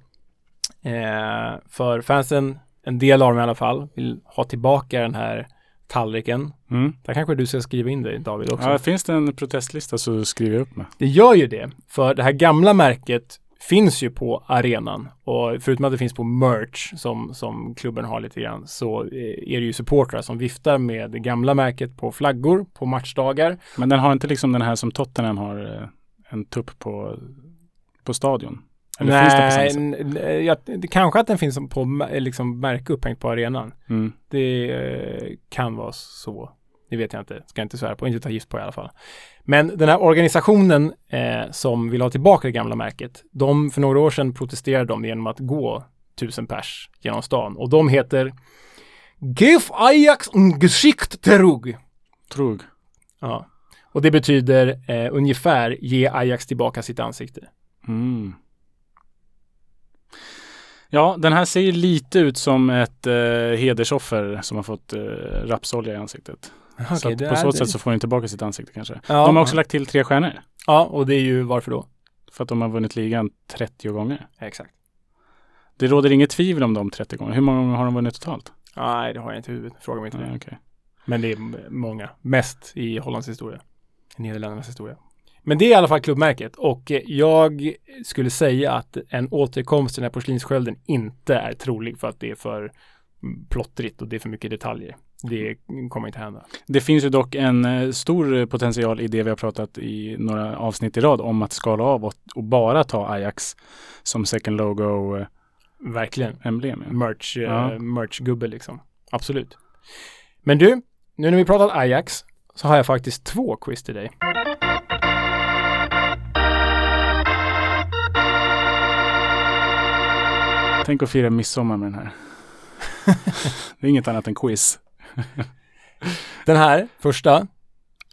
S2: Eh, för fansen, en del av dem i alla fall, vill ha tillbaka den här tallriken.
S1: Mm.
S2: Där kanske du ska skriva in dig David också.
S1: Ja, finns det en protestlista så skriver jag upp mig.
S2: Det gör ju det, för det här gamla märket finns ju på arenan och förutom att det finns på merch som, som klubben har lite grann så eh, är det ju supportrar som viftar med det gamla märket på flaggor på matchdagar.
S1: Men den har inte liksom den här som Tottenham har, eh, en tupp på, på stadion? Eller det
S2: Nej, n- ja, det, kanske att den finns på ma- liksom märke upphängt på arenan.
S1: Mm.
S2: Det eh, kan vara så. Det vet jag inte. Ska jag inte svära på. Inte ta gift på i alla fall. Men den här organisationen eh, som vill ha tillbaka det gamla märket. De för några år sedan protesterade de genom att gå tusen pers genom stan. Och de heter Gef Ajax Geschicht Terug.
S1: Trog.
S2: Ja. Och det betyder eh, ungefär ge Ajax tillbaka sitt ansikte.
S1: Mm. Ja, den här ser ju lite ut som ett eh, hedersoffer som har fått eh, rapsolja i ansiktet. Så att
S2: det
S1: på så
S2: det.
S1: sätt så får den tillbaka sitt ansikte kanske.
S2: Ja.
S1: De har också lagt till tre stjärnor.
S2: Ja, och det är ju varför då?
S1: För att de har vunnit ligan 30 gånger.
S2: Exakt.
S1: Det råder inget tvivel om de 30 gånger. Hur många gånger har de vunnit totalt?
S2: Nej, det har jag inte i huvudet. Fråga mig inte det.
S1: okej.
S2: Men det är många. Mest i Hollands historia. I Nederländernas historia. Men det är i alla fall klubbmärket och eh, jag skulle säga att en återkomst till den här porslinsskölden inte är trolig för att det är för mm, plottrigt och det är för mycket detaljer. Det kommer inte hända.
S1: Det finns ju dock en eh, stor potential i det vi har pratat i några avsnitt i rad om att skala av och, och bara ta Ajax som second logo eh,
S2: Verkligen.
S1: emblem. Ja.
S2: Merch, eh,
S1: Ja.
S2: merch-gubbe liksom. Absolut. Men du, nu när vi pratat Ajax så har jag faktiskt två quiz till dig.
S1: Tänk att fira midsommar med den här. (laughs) det är inget annat än quiz. (laughs)
S2: Den här, första.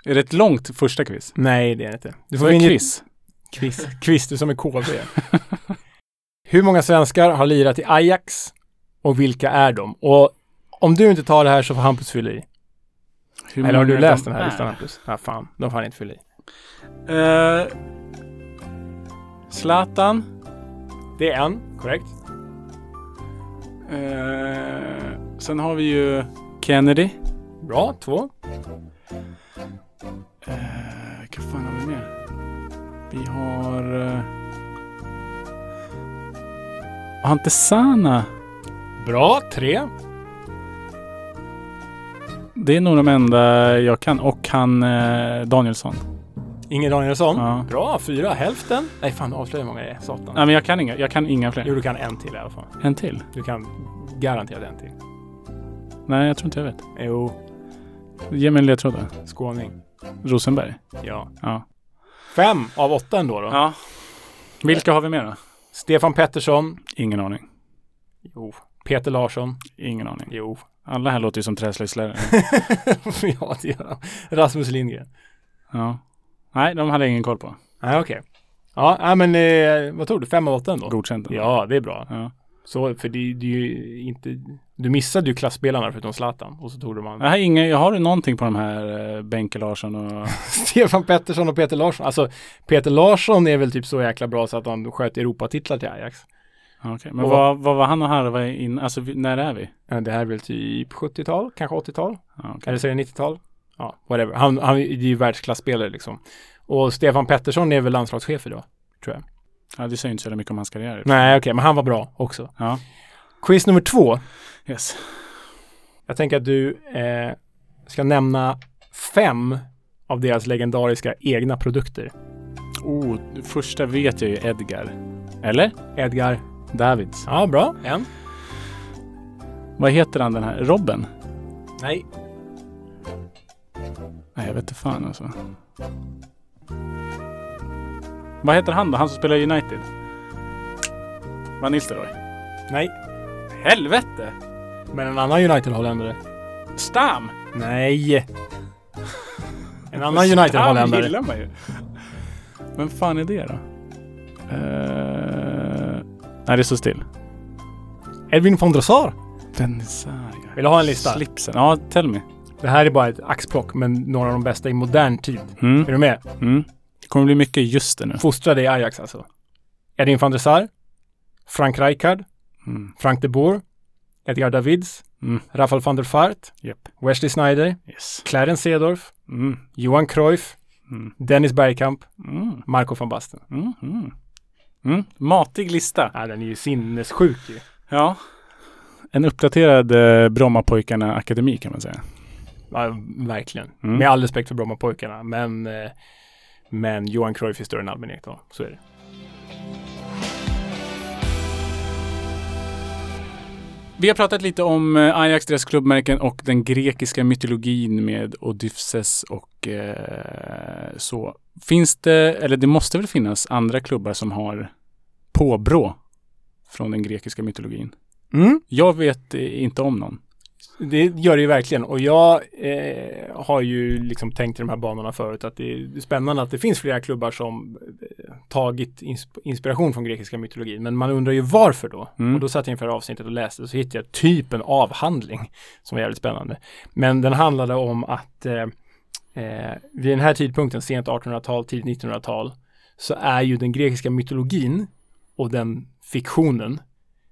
S1: Är det ett långt första quiz?
S2: Nej, det är det inte. Du in i-
S1: quiz?
S2: Quiz. Quiz, du som är KV. (laughs) Hur många svenskar har lirat i Ajax och vilka är de? Och om du inte tar det här så får Hampus fylla i.
S1: Hur
S2: Eller har du läst
S1: de
S2: den här
S1: är?
S2: listan Hampus? Ja, fan. De får han inte fylla i.
S1: Eh, Zlatan.
S2: Det är en, korrekt.
S1: Eh, sen har vi ju Kennedy.
S2: Bra, två.
S1: Eh, vad fan har vi mer? Vi har... Eh, har inte Sana?
S2: Bra, tre.
S1: Det är nog de enda jag kan. Och han eh, Danielsson.
S2: Ingen Danielsson.
S1: Ja.
S2: Bra, fyra. Hälften. Nej, fan, avslöja hur många det är. Satan.
S1: Nej, men jag kan inga, jag kan inga fler.
S2: Jo, du kan en till i alla fall.
S1: En till?
S2: Du kan garanterat en till.
S1: Nej, jag tror inte jag vet.
S2: Jo,
S1: Ge mig en ledtråd då.
S2: skåning.
S1: Rosenberg?
S2: Ja.
S1: Ja.
S2: Fem av åtta ändå då.
S1: ja. Vilka har vi med då?
S2: Stefan Pettersson.
S1: Ingen aning.
S2: Jo. Peter Larsson.
S1: Ingen aning.
S2: Jo.
S1: Alla här låter ju som träslöjdslärare. (laughs)
S2: ja, det gör han. Rasmus Lindgren.
S1: ja. Nej, de hade jag ingen koll på.
S2: Nej, okej. Ja, nej, men eh, vad tror du? Fem av åtta ändå?
S1: Godkänt. ändå.
S2: Ja, det är bra.
S1: ja.
S2: Så, för det, det är ju inte... Du missade ju klassspelarna förutom Zlatan och så tog du man
S1: Jag har, inga, jag har du någonting på de här eh, Benke Larsson och... (laughs)
S2: Stefan Pettersson och Peter Larsson. Alltså, Peter Larsson är väl typ så jäkla bra så att han sköt Europatitlar till Ajax.
S1: Ja, Okej, Men
S2: Och-
S1: vad, vad var han och harvade in? Alltså när är vi?
S2: Det här är väl typ 70-tal, kanske 80-tal?
S1: Ja, okej.
S2: Eller så är det 90-tal? Ja, whatever. Han, han är ju världsklasspelare liksom. Och Stefan Pettersson är väl landslagschef idag, tror jag.
S1: Ja, det säger inte så mycket om hans karriär.
S2: Nej, okej, men han var bra också.
S1: Ja.
S2: Quiz nummer två.
S1: Yes.
S2: Jag tänker att du eh, ska nämna fem av deras legendariska egna produkter.
S1: Oh, första vet jag ju Edgar. Eller?
S2: Edgar.
S1: Davids.
S2: Ja, bra. En.
S1: Vad heter han den här? Robben?
S2: Nej.
S1: Nej, jag vet inte fan alltså. Vad heter han då? Han som spelar i United? Van Nistelrooy?
S2: Nej.
S1: Helvete!
S2: Men en annan United-holländare.
S1: Stam!
S2: Nej. En annan United-holländare.
S1: gillar man ju. Vem fan är det då? Uh... Nej, det står still.
S2: Edwin von der Sar. Vill du ha en lista?
S1: Slipsen. Ja, tell me.
S2: Det här är bara ett axplock, men några av de bästa i modern tid.
S1: Mm.
S2: Är du med?
S1: Mm. Det kommer bli mycket just det nu.
S2: Fostrade i Ajax alltså. Edwin van der Sar. Frank Rijkaard.
S1: Mm.
S2: Frank de Boer. Edgar Davids.
S1: Mm.
S2: Rafael van der Vaart.
S1: Japp.
S2: Wesley Sneijder.
S1: Yes.
S2: Clarence Seedorf.
S1: Mm.
S2: Johan Cruyff.
S1: Mm.
S2: Dennis Bergkamp.
S1: Mm.
S2: Marco van Basten.
S1: Mm. Mm. Mm. Matig lista.
S2: Ja, den är ju sinnessjuk ju.
S1: Ja. En uppdaterad eh, Brommapojkarna Akademi kan man säga.
S2: Ja, verkligen.
S1: Mm.
S2: Med all respekt för Brommapojkarna. Men, eh, men Johan Cruyff är större än Albin Ekdal, så är det.
S1: Vi har pratat lite om eh, Ajax, deras klubbmärken och den grekiska mytologin med Odysseus och eh, så. Finns det, eller det måste väl finnas andra klubbar som har påbrå från den grekiska mytologin?
S2: Mm.
S1: Jag vet eh, inte om någon.
S2: Det gör det ju verkligen och jag eh, har ju liksom tänkt i de här banorna förut att det är spännande att det finns flera klubbar som eh, tagit insp- inspiration från grekiska mytologin. Men man undrar ju varför då?
S1: Mm.
S2: Och då satt jag inför avsnittet och läste så hittade jag typ en avhandling (laughs) som var jävligt spännande. Men den handlade om att eh, eh, vid den här tidpunkten, sent 1800-tal, tidigt 1900-tal, så är ju den grekiska mytologin och den fiktionen,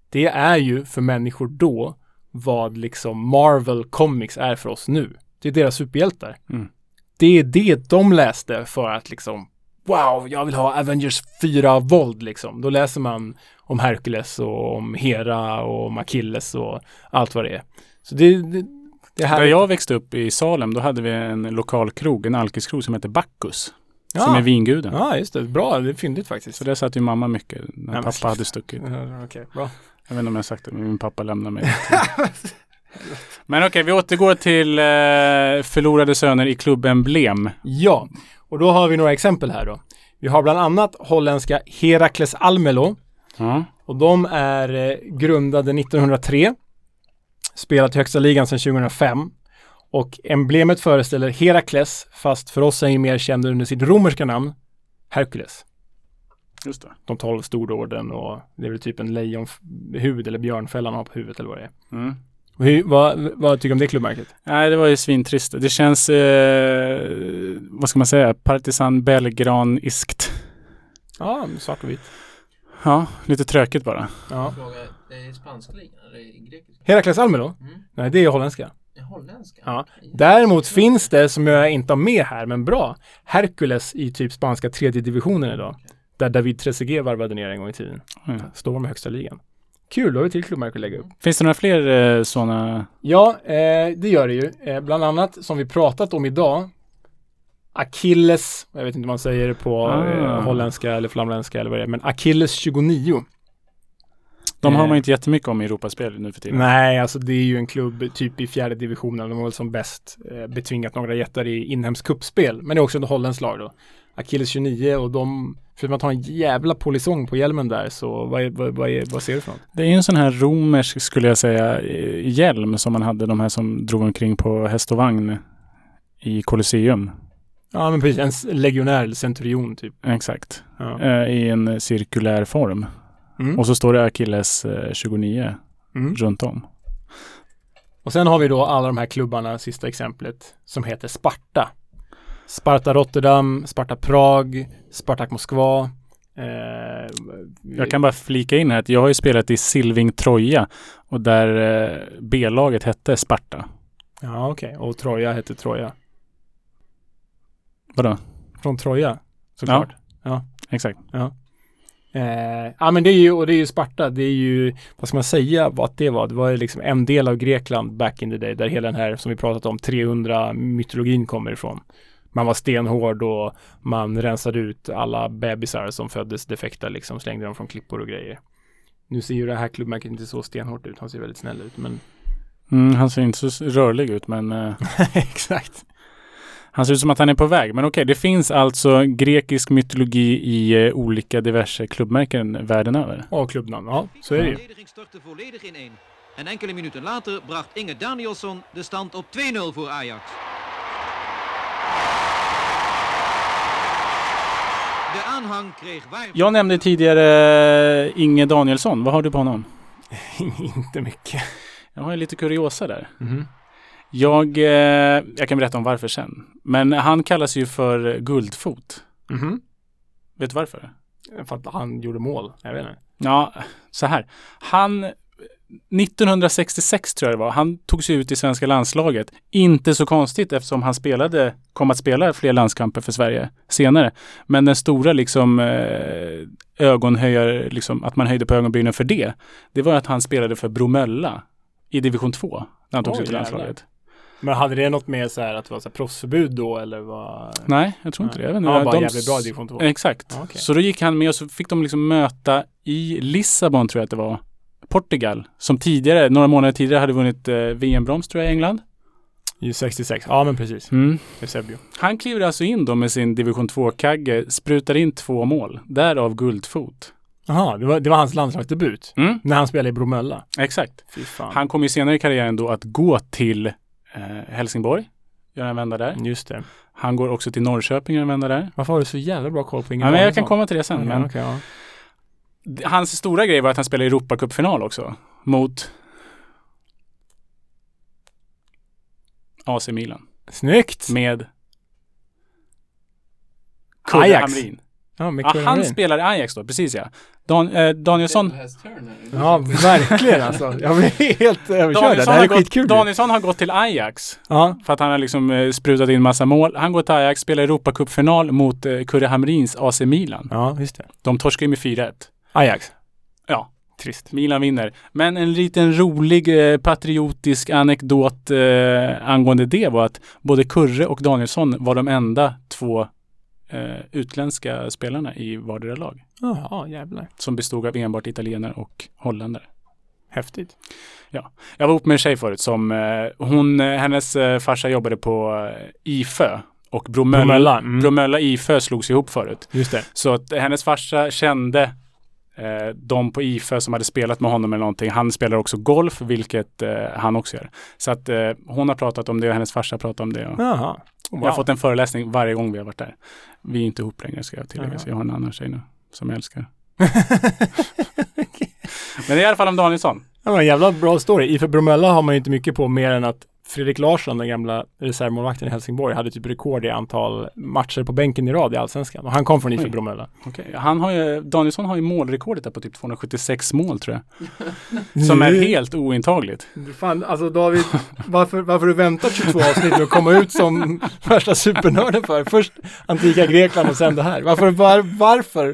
S2: det är ju för människor då vad liksom Marvel Comics är för oss nu. Det är deras superhjältar.
S1: Mm.
S2: Det är det de läste för att liksom Wow, jag vill ha Avengers 4-våld liksom. Då läser man om Hercules och om Hera och om Achilles och allt vad det är. Så det, det, det här
S1: Där jag växte upp i Salem, då hade vi en lokal krog, en alkiskrog som hette Bacchus. Som
S2: Ja.
S1: är vinguden.
S2: Ja, just det. Bra, det är fyndigt faktiskt.
S1: Så där satt ju mamma mycket när
S2: men-
S1: pappa hade stuckit.
S2: Ja, Okej, bra.
S1: Jag vet inte om jag har sagt det, men min pappa lämnade mig. (laughs) men okej, vi återgår till eh, förlorade söner i klubbemblem.
S2: Ja, och då har vi några exempel här då. Vi har bland annat holländska Herakles Almelo
S1: Ja.
S2: och de är eh, grundade 1903. Spelat i högsta ligan sedan 2005. Och emblemet föreställer Herakles, fast för oss är han mer känd under sitt romerska namn, Hercules.
S1: Just det.
S2: De tolv stordåden och det är väl typ en lejonhuvud eller björnfälla han har på huvudet eller vad det är.
S1: Mm.
S2: Hur, vad, vad tycker du om det klubbmärket?
S1: Nej, det var ju svintrist. Det känns, eh, vad ska man säga, partisan belgraniskt.
S2: Ja, svart och vitt.
S1: Ja, lite tråkigt bara.
S2: Ja.
S3: Fråga, det är spanska ligan eller i grekiska?
S2: Herakles Almelo?
S3: Mm.
S2: Nej, det är holländska.
S3: Det är holländska?
S2: Ja. Däremot finns det, som jag inte har med här, men bra, Hercules i typ spanska tredje divisionen idag. Där David Trezeguet varvade ner en gång i tiden.
S1: Mm.
S2: Står med högsta ligan. Kul, då har vi till klubbmärke att lägga upp.
S1: Finns det några fler eh, sådana?
S2: Ja, eh, det gör det ju. Eh, bland annat som vi pratat om idag. Achilles, jag vet inte om man säger det på
S1: Ah.
S2: eh, holländska eller flamländska eller vad det är, men Achilles 29.
S1: De har
S2: Eh.
S1: man ju inte jättemycket om i Europaspel nu för tiden.
S2: Nej, alltså det är ju en klubb typ i fjärde divisionen. De har väl som bäst eh, betvingat några jättar i inhemskt kuppspel. Men det är också ett holländskt lag då. Achilles 29 och de, förutom att ha en jävla polisong på hjälmen där, så vad, är, vad, vad, är, vad ser du för något?
S1: Det är ju en sån här romersk, skulle jag säga, eh, hjälm som man hade, de här som drog omkring på häst och vagn i Colosseum.
S2: Ja, men precis. En legionär centurion typ.
S1: Exakt.
S2: Ja.
S1: Eh, I en eh, cirkulär form.
S2: Mm.
S1: Och så står det Achilles eh, 29
S2: Mm.
S1: runt om.
S2: Och sen har vi då alla de här klubbarna, sista exemplet, som heter Sparta. Sparta Rotterdam, Sparta Prag, Spartak Moskva. Eh,
S1: Jag kan bara flika in här att jag har ju spelat i Silving Troja och där eh, B-laget hette Sparta.
S2: Ja, okej. Och Troja heter Troja.
S1: Vadå?
S2: Från Troja, såklart.
S1: Exakt.
S2: Eh, ja men det är ju, och det är ju Sparta, det är ju, vad ska man säga vad det var? Det var ju liksom en del av Grekland back in the day, där hela den här, som vi pratat om, 300 mytologin kommer ifrån. Man var stenhård och man rensade ut alla bebisar som föddes defekta liksom, slängde dem från klippor och grejer. Nu ser ju det här klubbmärket inte så stenhårt ut, han ser väldigt snäll ut, men
S1: Mm, han ser inte så rörlig ut men eh, (laughs)
S2: exakt.
S1: han ser ut som att han är på väg. Men okej, det finns alltså grekisk mytologi i eh, olika diverse klubbmärken världen över.
S2: Och klubbnamn, ja, så är det ju.
S11: En enkele minuten later bracht Inge Danielsson de stand op 2-0 voor Ajax.
S1: Jag nämnde tidigare Inge Danielsson. Vad har du på honom? (laughs)
S2: inte mycket.
S1: Jag har ju lite kuriosa där.
S2: Mhm.
S1: Jag, eh, jag kan berätta om varför sen. Men han kallas ju för Guldfot.
S2: Mhm.
S1: Vet du varför?
S2: För att han gjorde mål, jag vet inte.
S1: Ja, så här. Han 1966 tror jag det var. Han tog sig ut i svenska landslaget. Inte så konstigt eftersom han spelade, kom att spela fler landskamper för Sverige senare. Men den stora liksom eh, ögonhöjar, liksom att man höjde på ögonbrynen för det. Det var att han spelade för Bromölla i division 2 när han tog sig ut i landslaget.
S2: Men hade det något med så här att det var så här proffsförbud då eller vad?
S1: Nej, jag tror inte
S2: Nej.
S1: det.
S2: Han var bara
S1: De-
S2: jävligt bra i division 2.
S1: Exakt.
S2: Ja, okej.
S1: Så då gick han med och så fick de liksom möta i Lissabon tror jag att det var. Portugal, som tidigare, några månader tidigare hade vunnit eh, VM-brons tror jag i England.
S2: Ju 66. Ja, men precis.
S1: Mm.
S2: Eusebio.
S1: Han kliver alltså in då med sin division 2-kagge, sprutar in två mål, därav guldfot.
S2: Jaha, det var, det var hans landslagsdebut.
S1: Mm.
S2: När han spelade i Bromölla.
S1: Exakt. Han kommer ju senare i karriären då att gå till eh, Helsingborg, göra en vända där.
S2: Just det.
S1: Han går också till Norrköping, gör en vända där.
S2: Varför har du så jävla bra koll på Inge
S1: Ja, men jag kan komma till det sen.
S2: Okej,
S1: men
S2: okej, ja.
S1: Hans stora grej var att han spelade i Europacupfinal också. Mot AC Milan.
S2: Snyggt!
S1: Med Kurre
S2: Ajax.
S1: Hamrin.
S2: Ja, med
S1: Ja,
S2: Kurre
S1: han
S2: Hamrin.
S1: spelar i Ajax då, precis ja. Dan, eh, Danielsson,
S2: Ja, verkligen alltså. Jag blir helt överkörd. Det här
S1: har
S2: är
S1: gått,
S2: skitkul.
S1: Danielsson har gått till Ajax.
S2: Ja,
S1: För att han har liksom eh, sprutat in massa mål. Han går till Ajax, spelar Europacupfinal mot eh, Kurre Hamrins AC Milan.
S2: ja, just det.
S1: De torskar ju med 4-1.
S2: Ajax.
S1: Ja,
S2: Trist.
S1: Milan vinner. Men en liten rolig eh, patriotisk anekdot eh, angående det var att både Kurre och Danielsson var de enda två eh, utländska spelarna i vardera lag.
S2: Jaha, jävlar.
S1: Som bestod av enbart italienare och holländare.
S2: Häftigt.
S1: Jag var ihop med en tjej förut som eh, hon, eh, hennes eh, farsa jobbade på eh, Ifö och Bromölla,
S2: Bromölla, mm.
S1: Bromölla Ifö slogs ihop förut.
S2: Just det.
S1: Så att hennes farsa kände eh, de på Ifö som hade spelat med honom eller någonting. Han spelar också golf, vilket eh, han också gör. Så att eh, hon har pratat om det och hennes farsa pratat om det. Och
S2: Jaha.
S1: Jag har fått en föreläsning varje gång vi har varit där. Vi är inte ihop längre ska jag tillägga,
S2: Jaha.
S1: så jag har en annan tjej nu som jag älskar. (laughs) Men det är i alla fall om Danielsson.
S2: Det var en jävla bra story. I för Bromölla har man ju inte mycket på mer än att Fredrik Larsson, den gamla reservmålvakten i Helsingborg, hade typ rekord i antal matcher på bänken i rad i Allsvenskan. Och han kom från IFK. Bromölla.
S1: Okej, Han har ju, Danielsson har ju målrekordet där på typ 276 mål tror jag. (laughs) Som är helt ointagligt.
S2: Fan, alltså David, varför, varför du väntat 22 avsnitt med att komma ut som (laughs) värsta supernörden för? Först antika Grekland och sen det här. Varför, var, varför?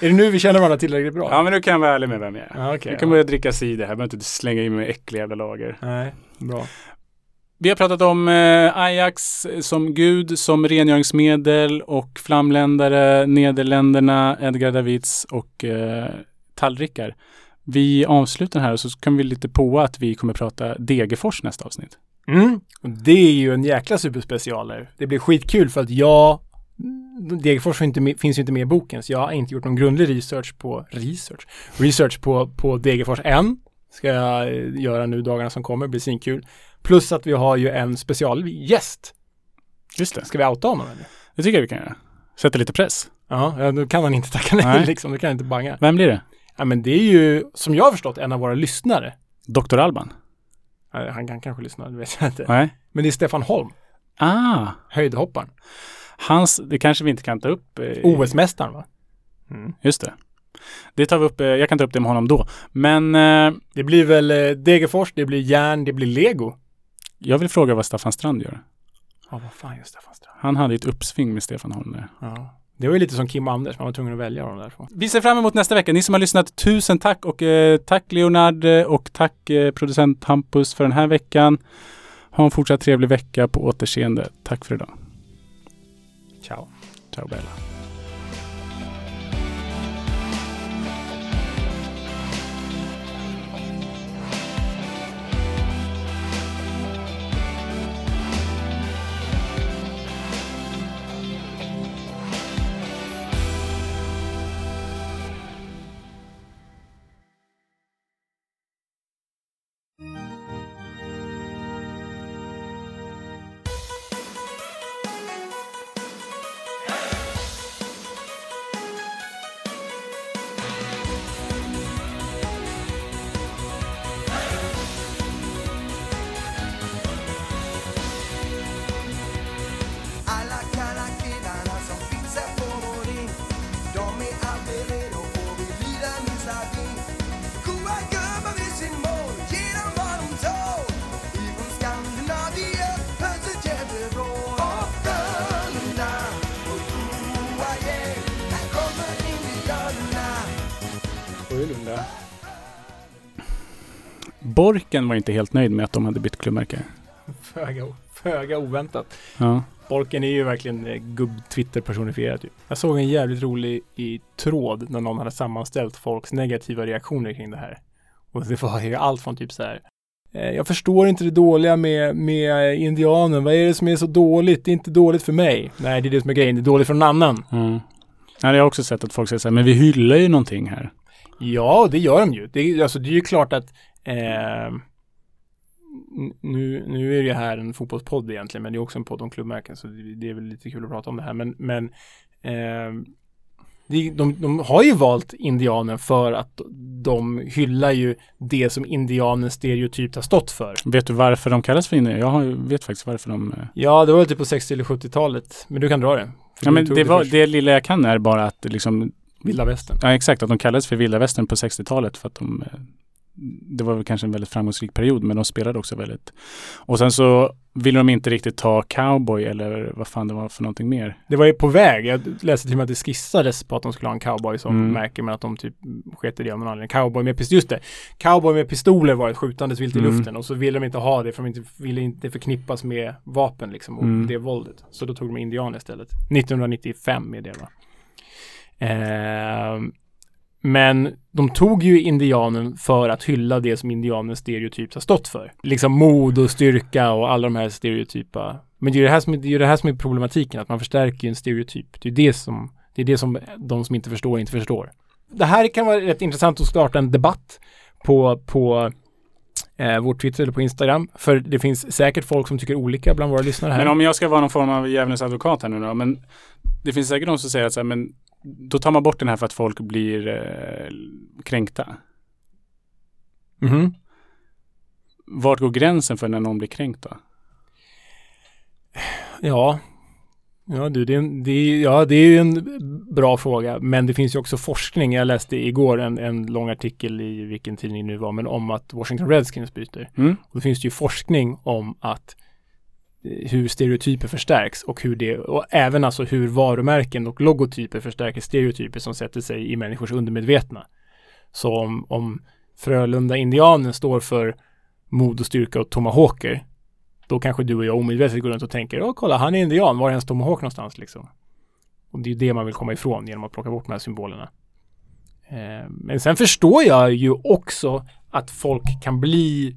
S2: Är det nu vi känner varandra tillräckligt bra?
S1: Ja men nu kan jag vara ärlig med vem jag är.
S2: Ja, okej,
S1: jag kan
S2: ja.
S1: börja dricka cider här, jag behöver inte slänga i mig äckliga jävla lager.
S2: Nej, bra.
S1: Vi har pratat om eh, Ajax som gud, som rengöringsmedel och flamländare, Nederländerna, Edgar Davids och eh, tallrikar. Vi avslutar här och så kan vi lite på att vi kommer prata Degerfors nästa avsnitt.
S2: Mm. Det är ju en jäkla superspecialer. Det blir skitkul för att jag Degerfors inte finns ju inte med i boken så jag har inte gjort någon grundlig research på research, research på, på Degerfors än. Ska jag eh, göra nu dagarna som kommer, blir svinkul. Plus att vi har ju en specialgäst.
S1: Just det.
S2: Ska vi outa honom eller?
S1: Det tycker jag vi kan göra. Sätta lite press.
S2: Ja, då kan han inte tacka nej,
S1: Nej.
S2: liksom. Då kan han inte banga.
S1: Vem blir det?
S2: Ja, men det är ju, som jag har förstått, en av våra lyssnare.
S1: Dr. Alban?
S2: Ja, Han kan kanske lyssna, det vet jag inte.
S1: Nej.
S2: Men det är Stefan Holm,
S1: Ah,
S2: höjdhopparen.
S1: hans, det kanske vi inte kan ta upp. Eh,
S2: OS-mästaren va?
S1: Just det. Det tar vi upp, eh, jag kan ta upp det med honom då. Men eh,
S2: Det blir väl eh, Degerfors, det blir järn, det blir lego.
S1: Jag vill fråga vad Staffan Strand gör.
S2: Ja, vad fan gör Stefan Strand?
S1: Han hade ett uppsving med Stefan Holm där.
S2: Ja. Det var ju lite som Kim och Anders, man var tvungen att välja dem därifrån.
S1: Vi ser fram emot nästa vecka. Ni som har lyssnat, tusen tack och eh, tack Leonard eh, och tack eh, producent Hampus för den här veckan. Ha en fortsatt trevlig vecka på återseende. Tack för idag.
S2: Ciao.
S1: Ciao Bella. Borken var inte helt nöjd med att de hade bytt klubbmärke.
S2: Föga, föga oväntat.
S1: Ja.
S2: Borken är ju verkligen eh, gubb-Twitter personifierad. Typ. Jag såg en jävligt rolig i tråd när någon hade sammanställt folks negativa reaktioner kring det här. Och det var ju allt från typ så här eh, jag förstår inte det dåliga med, med indianen. Vad är det som är så dåligt? Det är inte dåligt för mig. Nej, det är det som är grejen. Det är dåligt för någon annan.
S1: Mm. Ja, jag har också sett att folk säger så här, men vi hyllar ju någonting här.
S2: Ja, det gör de ju. Det, alltså, det är ju klart att eh, nu, nu är det här en fotbollspodd egentligen, men det är också en podd om klubbmärken, så det, det är väl lite kul att prata om det här. Men, men eh, de, de, de har ju valt indianen för att de hyllar ju det som indianen stereotypt har stått för.
S1: Vet du varför de kallas för indianer? Jag vet faktiskt varför de... eh,
S2: Ja, det var väl typ på 60 eller 70-talet, men du kan dra det.
S1: Ja, men
S2: tog
S1: det, var, det lilla jag kan är bara att liksom...
S2: Vilda västern.
S1: Ja, exakt. Att de kallades för vilda västern på 60-talet för att de... eh, Det var väl kanske en väldigt framgångsrik period, men de spelade också väldigt... Och sen så ville de inte riktigt ta cowboy eller vad fan det var för någonting mer.
S2: Det var ju på väg. Jag läste till och med att det skissades på att de skulle ha en cowboy som
S1: Mm.
S2: märke, men att de typ sket i det av någon anledning. Cowboy med pistoler, just det. Cowboy med pistoler var ett skjutandes vilt i
S1: Mm.
S2: luften och så ville de inte ha det för de inte, ville inte förknippas med vapen liksom och
S1: Mm.
S2: det våldet. Så då tog de indianer istället. 1995 är det va. Ehm, men de tog ju indianen för att hylla det som indianen stereotypt har stått för. Liksom mod och styrka och alla de här stereotypa. Men det är ju det här som är, det är, det här som är problematiken, att man förstärker ju en stereotyp. Det är det som, det är det som de som inte förstår inte förstår. Det här kan vara rätt intressant att starta en debatt på, på eh, vår Twitter eller på Instagram. För det finns säkert folk som tycker olika bland våra lyssnare här.
S1: Men om jag ska vara någon form av djävulens advokat här nu då, men det finns säkert de som säger att så här, men då tar man bort den här för att folk blir eh, kränkta.
S2: Mhm.
S1: Vart går gränsen för när någon blir kränkt då?
S2: Ja, ja, du, det, är en, det, är, ja, det är ju en bra fråga. Men det finns ju också forskning. Jag läste igår en, en lång artikel i vilken tidning det nu var, men om att Washington Redskins byter.
S1: Mm.
S2: Och då finns det ju forskning om att hur stereotyper förstärks och hur det, och även alltså hur varumärken och logotyper förstärker stereotyper som sätter sig i människors undermedvetna. Så om, om Frölunda Indianen står för mod och styrka och tomahawker, då kanske du och jag omedvetet går runt och tänker, ja kolla han är indian, var är hans tomahawk någonstans liksom? Och det är ju det man vill komma ifrån genom att plocka bort de här symbolerna. Eh, men sen förstår jag ju också att folk kan bli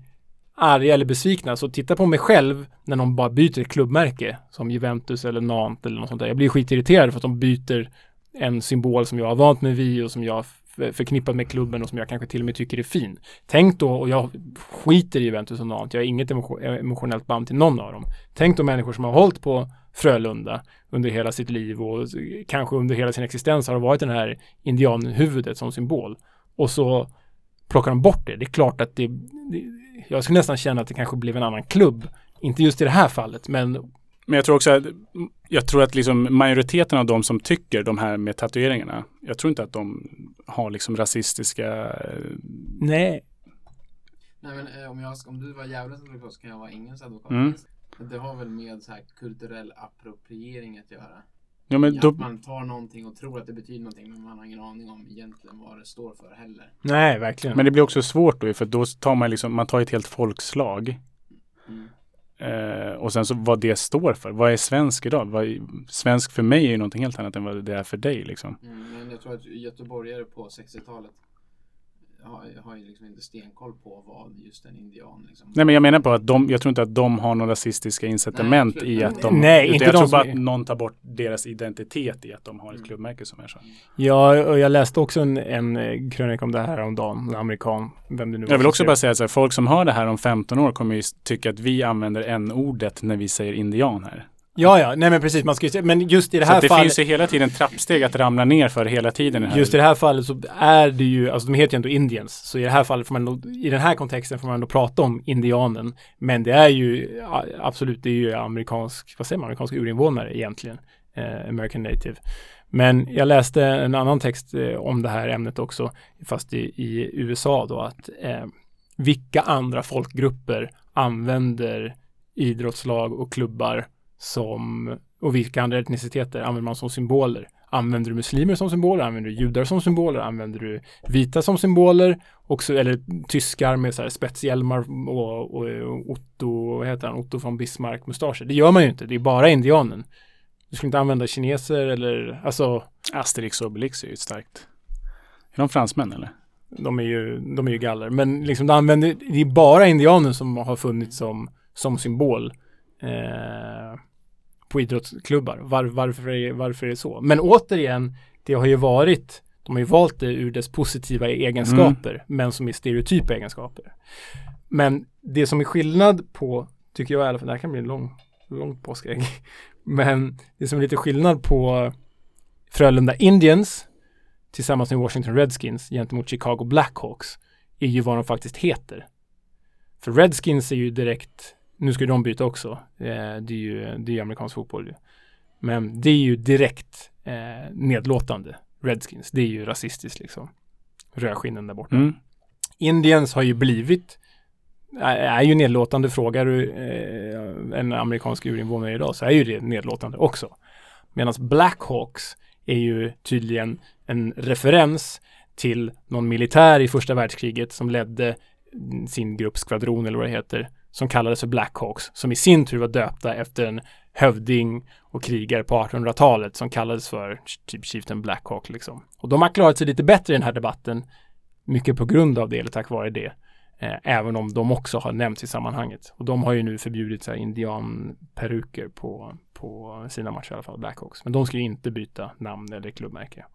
S2: arga eller besvikna. Så titta på mig själv när någon bara byter ett klubbmärke som Juventus eller Nantes eller något sånt där. Jag blir skitirriterad för att de byter en symbol som jag har vant mig vid och som jag förknippar förknippat med klubben och som jag kanske till och med tycker är fin. Tänk då, och jag skiter i Juventus och Nantes, jag har inget emotionellt band till någon av dem. Tänk då människor som har hållit på Frölunda under hela sitt liv och kanske under hela sin existens har varit den här indianhuvudet som symbol. Och så plockar de bort det. Det är klart att det, det jag skulle nästan känna att det kanske blev en annan klubb. Inte just i det här fallet, men
S1: Men jag tror också att, jag tror att liksom majoriteten av de som tycker de här med tatueringarna, jag tror inte att de har liksom rasistiska... eh,
S2: nej.
S3: Nej men eh, om, jag, om du var djävulens advokat så kan jag vara ingens advokat.
S1: Mm.
S3: Men Det har väl med så här kulturell appropriering att göra.
S1: Ja, men då,
S3: Att man tar någonting och tror att det betyder någonting men man har ingen aning om egentligen vad det står för heller.
S2: Nej, verkligen.
S1: men det blir också svårt då, för då tar man liksom, man tar ett helt folkslag.
S3: Mm.
S1: Eh, och sen så vad det står för. Vad är svensk idag? Vad, är- svensk för mig är ju någonting helt annat än vad det är för dig liksom.
S3: Mm, men jag tror att göteborgare på 60-talet har, har ju liksom inte stenkoll på vad just en indian liksom.
S1: Nej men jag menar på att de, jag tror inte att de har några rasistiska incitament
S3: absolut.
S1: i att de,
S2: Nej, inte
S1: jag
S2: de
S1: tror bara
S2: är-
S1: att någon tar bort deras identitet i att de har ett
S3: Mm.
S1: klubbmärke som är så.
S2: Ja, och jag läste också en, en eh, krönika om det här om dagen, en amerikan, vem det nu var
S1: Jag vill också bara säga så här, folk som hör det här om 15 år kommer ju tycka att vi använder n-ordet när vi säger indian här.
S2: Ja, ja, nej men precis, man ska ju se, men just i det här
S1: att det
S2: fallet,
S1: finns ju hela tiden trappsteg att ramla ner för hela tiden. Här.
S2: just i det här fallet så är det ju, alltså de heter ju ändå Indians, så i det här fallet får man i den här kontexten får man ändå prata om indianen, men det är ju absolut, det är ju amerikansk, vad säger man, amerikansk urinvånare egentligen, eh, American native. Men jag läste en annan text eh, om det här ämnet också, fast i, i USA då, att eh, vilka andra folkgrupper använder idrottslag och klubbar som, och vilka andra etniciteter använder man som symboler? Använder du muslimer som symboler? Använder du judar som symboler? Använder du vita som symboler? Också, eller tyskar med så här spetshjälmar och, och, och Otto, vad heter han, Otto von Bismarck mustascher. Det gör man ju inte, det är bara indianen. Du skulle inte använda kineser eller, alltså,
S1: Asterix och Obelix är ju starkt. Är de fransmän eller?
S2: De är ju, de är ju galler. Men liksom de använder, det är bara indianer som har funnits som, som symbol eh, på idrottsklubbar. Var, varför, är, varför är det så? Men återigen, det har ju varit, de har ju valt det ur dess positiva egenskaper, men som är stereotypa egenskaper. Men det som är skillnad på, tycker jag i alla fall, det här kan bli en lång, lång påskägg, (laughs) men det som är lite skillnad på Frölunda Indians tillsammans med Washington Redskins gentemot Chicago Blackhawks är ju vad de faktiskt heter. För Redskins är ju direkt, nu ska de byta också, eh, det är ju, det är amerikansk fotboll ju. Men det är ju direkt eh, nedlåtande, Redskins. Det är ju rasistiskt liksom. Rödskinnen där borta.
S1: Mm.
S2: Indians har ju blivit är är ju nedlåtande, frågar du eh, en amerikansk urinvånare idag så är ju det nedlåtande också. Medan Blackhawks är ju tydligen en referens till någon militär i första världskriget som ledde sin grupps skvadron eller vad det heter som kallades för Blackhawks som i sin tur var döpta efter en hövding och krigare på 1800-talet som kallades för typ Chieftain Blackhawk liksom. Och de har klarat sig lite bättre i den här debatten mycket på grund av det eller tack vare det. Eh, även om de också har nämnts i sammanhanget. Och de har ju nu förbjudit så här, indianperuker på, på sina matcher i alla fall, Blackhawks. Men de ska ju inte byta namn eller klubbmärke.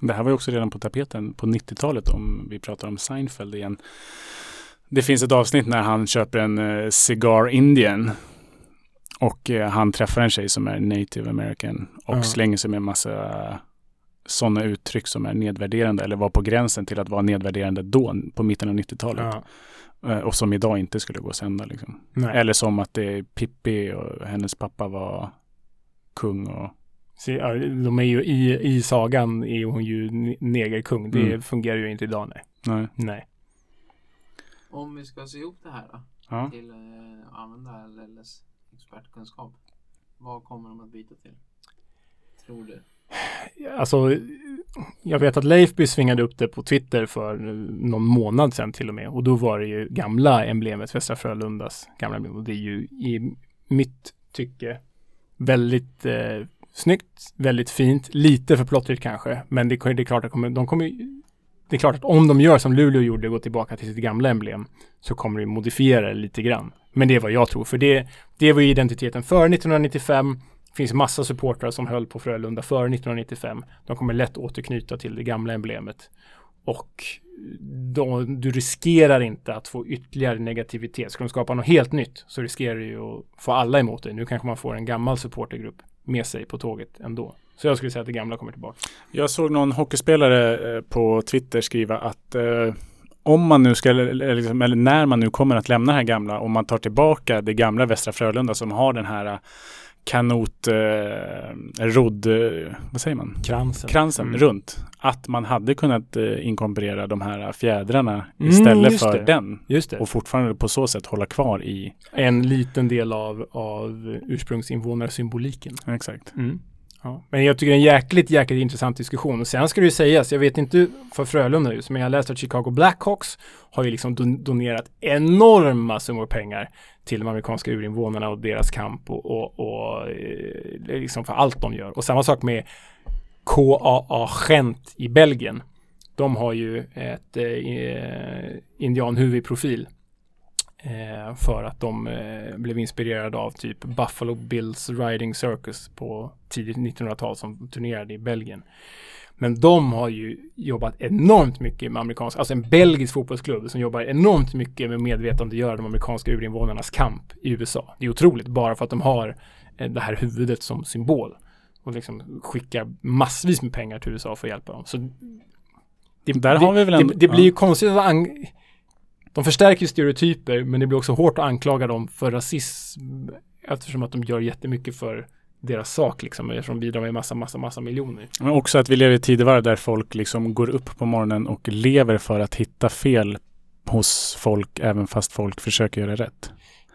S1: Det här var ju också redan på tapeten på 90-talet om vi pratar om Seinfeld igen. Det finns ett avsnitt när han köper en eh, Cigar Indian och eh, han träffar en tjej som är native american och
S2: Ja.
S1: slänger sig med en massa sådana uttryck som är nedvärderande eller var på gränsen till att vara nedvärderande då på mitten av 90-talet.
S2: Ja.
S1: Eh, Och som idag inte skulle gå att sända. Liksom. Eller som att det är Pippi och hennes pappa var kung och
S2: Så, ja, de är ju i, i sagan är hon ju ne- negerkung. Det
S1: Mm.
S2: fungerar ju inte idag nej.
S1: nej.
S2: Nej.
S3: Om vi ska se ihop det här då,
S1: Ja.
S3: till eh, att använda LLs expertkunskap. Vad kommer de att byta till? Tror du?
S2: Alltså, jag vet att Leifby svingade upp det på Twitter för eh, någon månad sedan till och med. Och då var det ju gamla emblemet, Västra Frölundas gamla emblem. Och det är ju i mitt tycke väldigt eh, snyggt, väldigt fint, lite för plottrigt kanske. Men det, det är klart att kommer, de kommer det är klart att om de gör som Luleå gjorde och går tillbaka till sitt gamla emblem så kommer de modifiera det lite grann. Men det är vad jag tror, för det, det var ju identiteten före 1995. Det finns massa supportrar som höll på Frölunda före 1995. De kommer lätt återknyta till det gamla emblemet. Och då, du riskerar inte att få ytterligare negativitet. Ska de skapa något helt nytt så riskerar du ju att få alla emot dig. Nu kanske man får en gammal supportergrupp med sig på tåget ändå. Så jag skulle säga att det gamla kommer tillbaka.
S1: Jag såg någon hockeyspelare eh, på Twitter skriva att eh, om man nu ska, eller, liksom, eller när man nu kommer att lämna det här gamla, om man tar tillbaka det gamla Västra Frölunda som har den här eh, kanot, eh, rodd, eh, vad säger man?
S2: Kransen.
S1: Kransen
S2: Mm.
S1: runt. Att man hade kunnat eh, inkorporera de här fjädrarna
S2: Mm,
S1: istället
S2: just
S1: för
S2: det.
S1: den.
S2: Just det.
S1: Och fortfarande på så sätt hålla kvar i,
S2: En liten del av, av ursprungsinvånarsymboliken.
S1: exakt.
S2: Mm. Ja. Men jag tycker det är en jäkligt, jäkligt intressant diskussion. Och sen ska det ju sägas, jag vet inte för Frölunda just, men jag läste att Chicago Blackhawks har ju liksom don- donerat enorma summor pengar till de amerikanska urinvånarna och deras kamp och, och, och eh, liksom för allt de gör. Och samma sak med KAA Gent i Belgien. De har ju ett eh, indianhuvud i eh, profil för att de eh, blev inspirerade av typ Buffalo Bills Riding Circus på tidigt 1900-tal som turnerade i Belgien. Men de har ju jobbat enormt mycket med amerikansk, alltså en belgisk fotbollsklubb som jobbar enormt mycket med medvetandegöra de amerikanska urinvånarnas kamp i USA. Det är otroligt bara för att de har eh, det här huvudet som symbol och liksom skickar massvis med pengar till USA för att hjälpa dem. Så det,
S1: Där har vi väl en-
S2: det, det blir
S1: ja.
S2: ju konstigt att de förstärker stereotyper men det blir också hårt att anklaga dem för rasism eftersom att de gör jättemycket för deras sak liksom eftersom de bidrar med massa, massa, massa miljoner.
S1: Men också att vi lever i tidevarv där folk liksom går upp på morgonen och lever för att hitta fel hos folk även fast folk försöker göra rätt.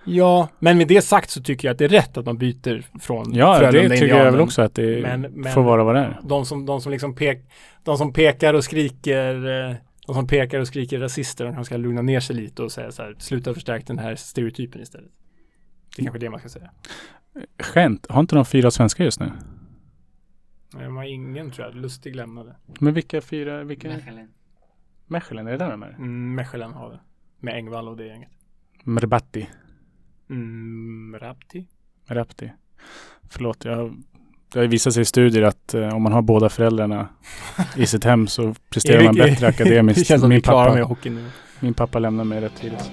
S2: Ja, men med det sagt så tycker jag att det är rätt att man byter från
S1: Ja, det tycker jag väl också att det
S2: Men- men-
S1: får vara vad det är.
S2: De som, de som liksom pek, de som pekar och skriker eh, de som pekar och skriker rasister, de kanske ska lugna ner sig lite och säga så här, sluta förstärka den här stereotypen istället. Det är kanske det man ska säga.
S1: Skämt, har inte de fyra svenskar just nu?
S2: Nej, de har ingen tror jag, Lustig lämnade.
S1: Men vilka fyra, vilka?
S3: Mechelen.
S1: Mechelen, är det där de är?
S2: Mm, Mechelen har det. Med Engvall och det gänget.
S1: Mrbatti.
S2: Mm, Rapti.
S1: Rapti. Förlåt, jag, det har visat sig i studier att eh, om man har båda föräldrarna i sitt hem så presterar man bättre akademiskt.
S2: Det känns som
S1: min, pappa,
S2: med hockeyn nu.
S1: min pappa lämnade mig rätt tidigt.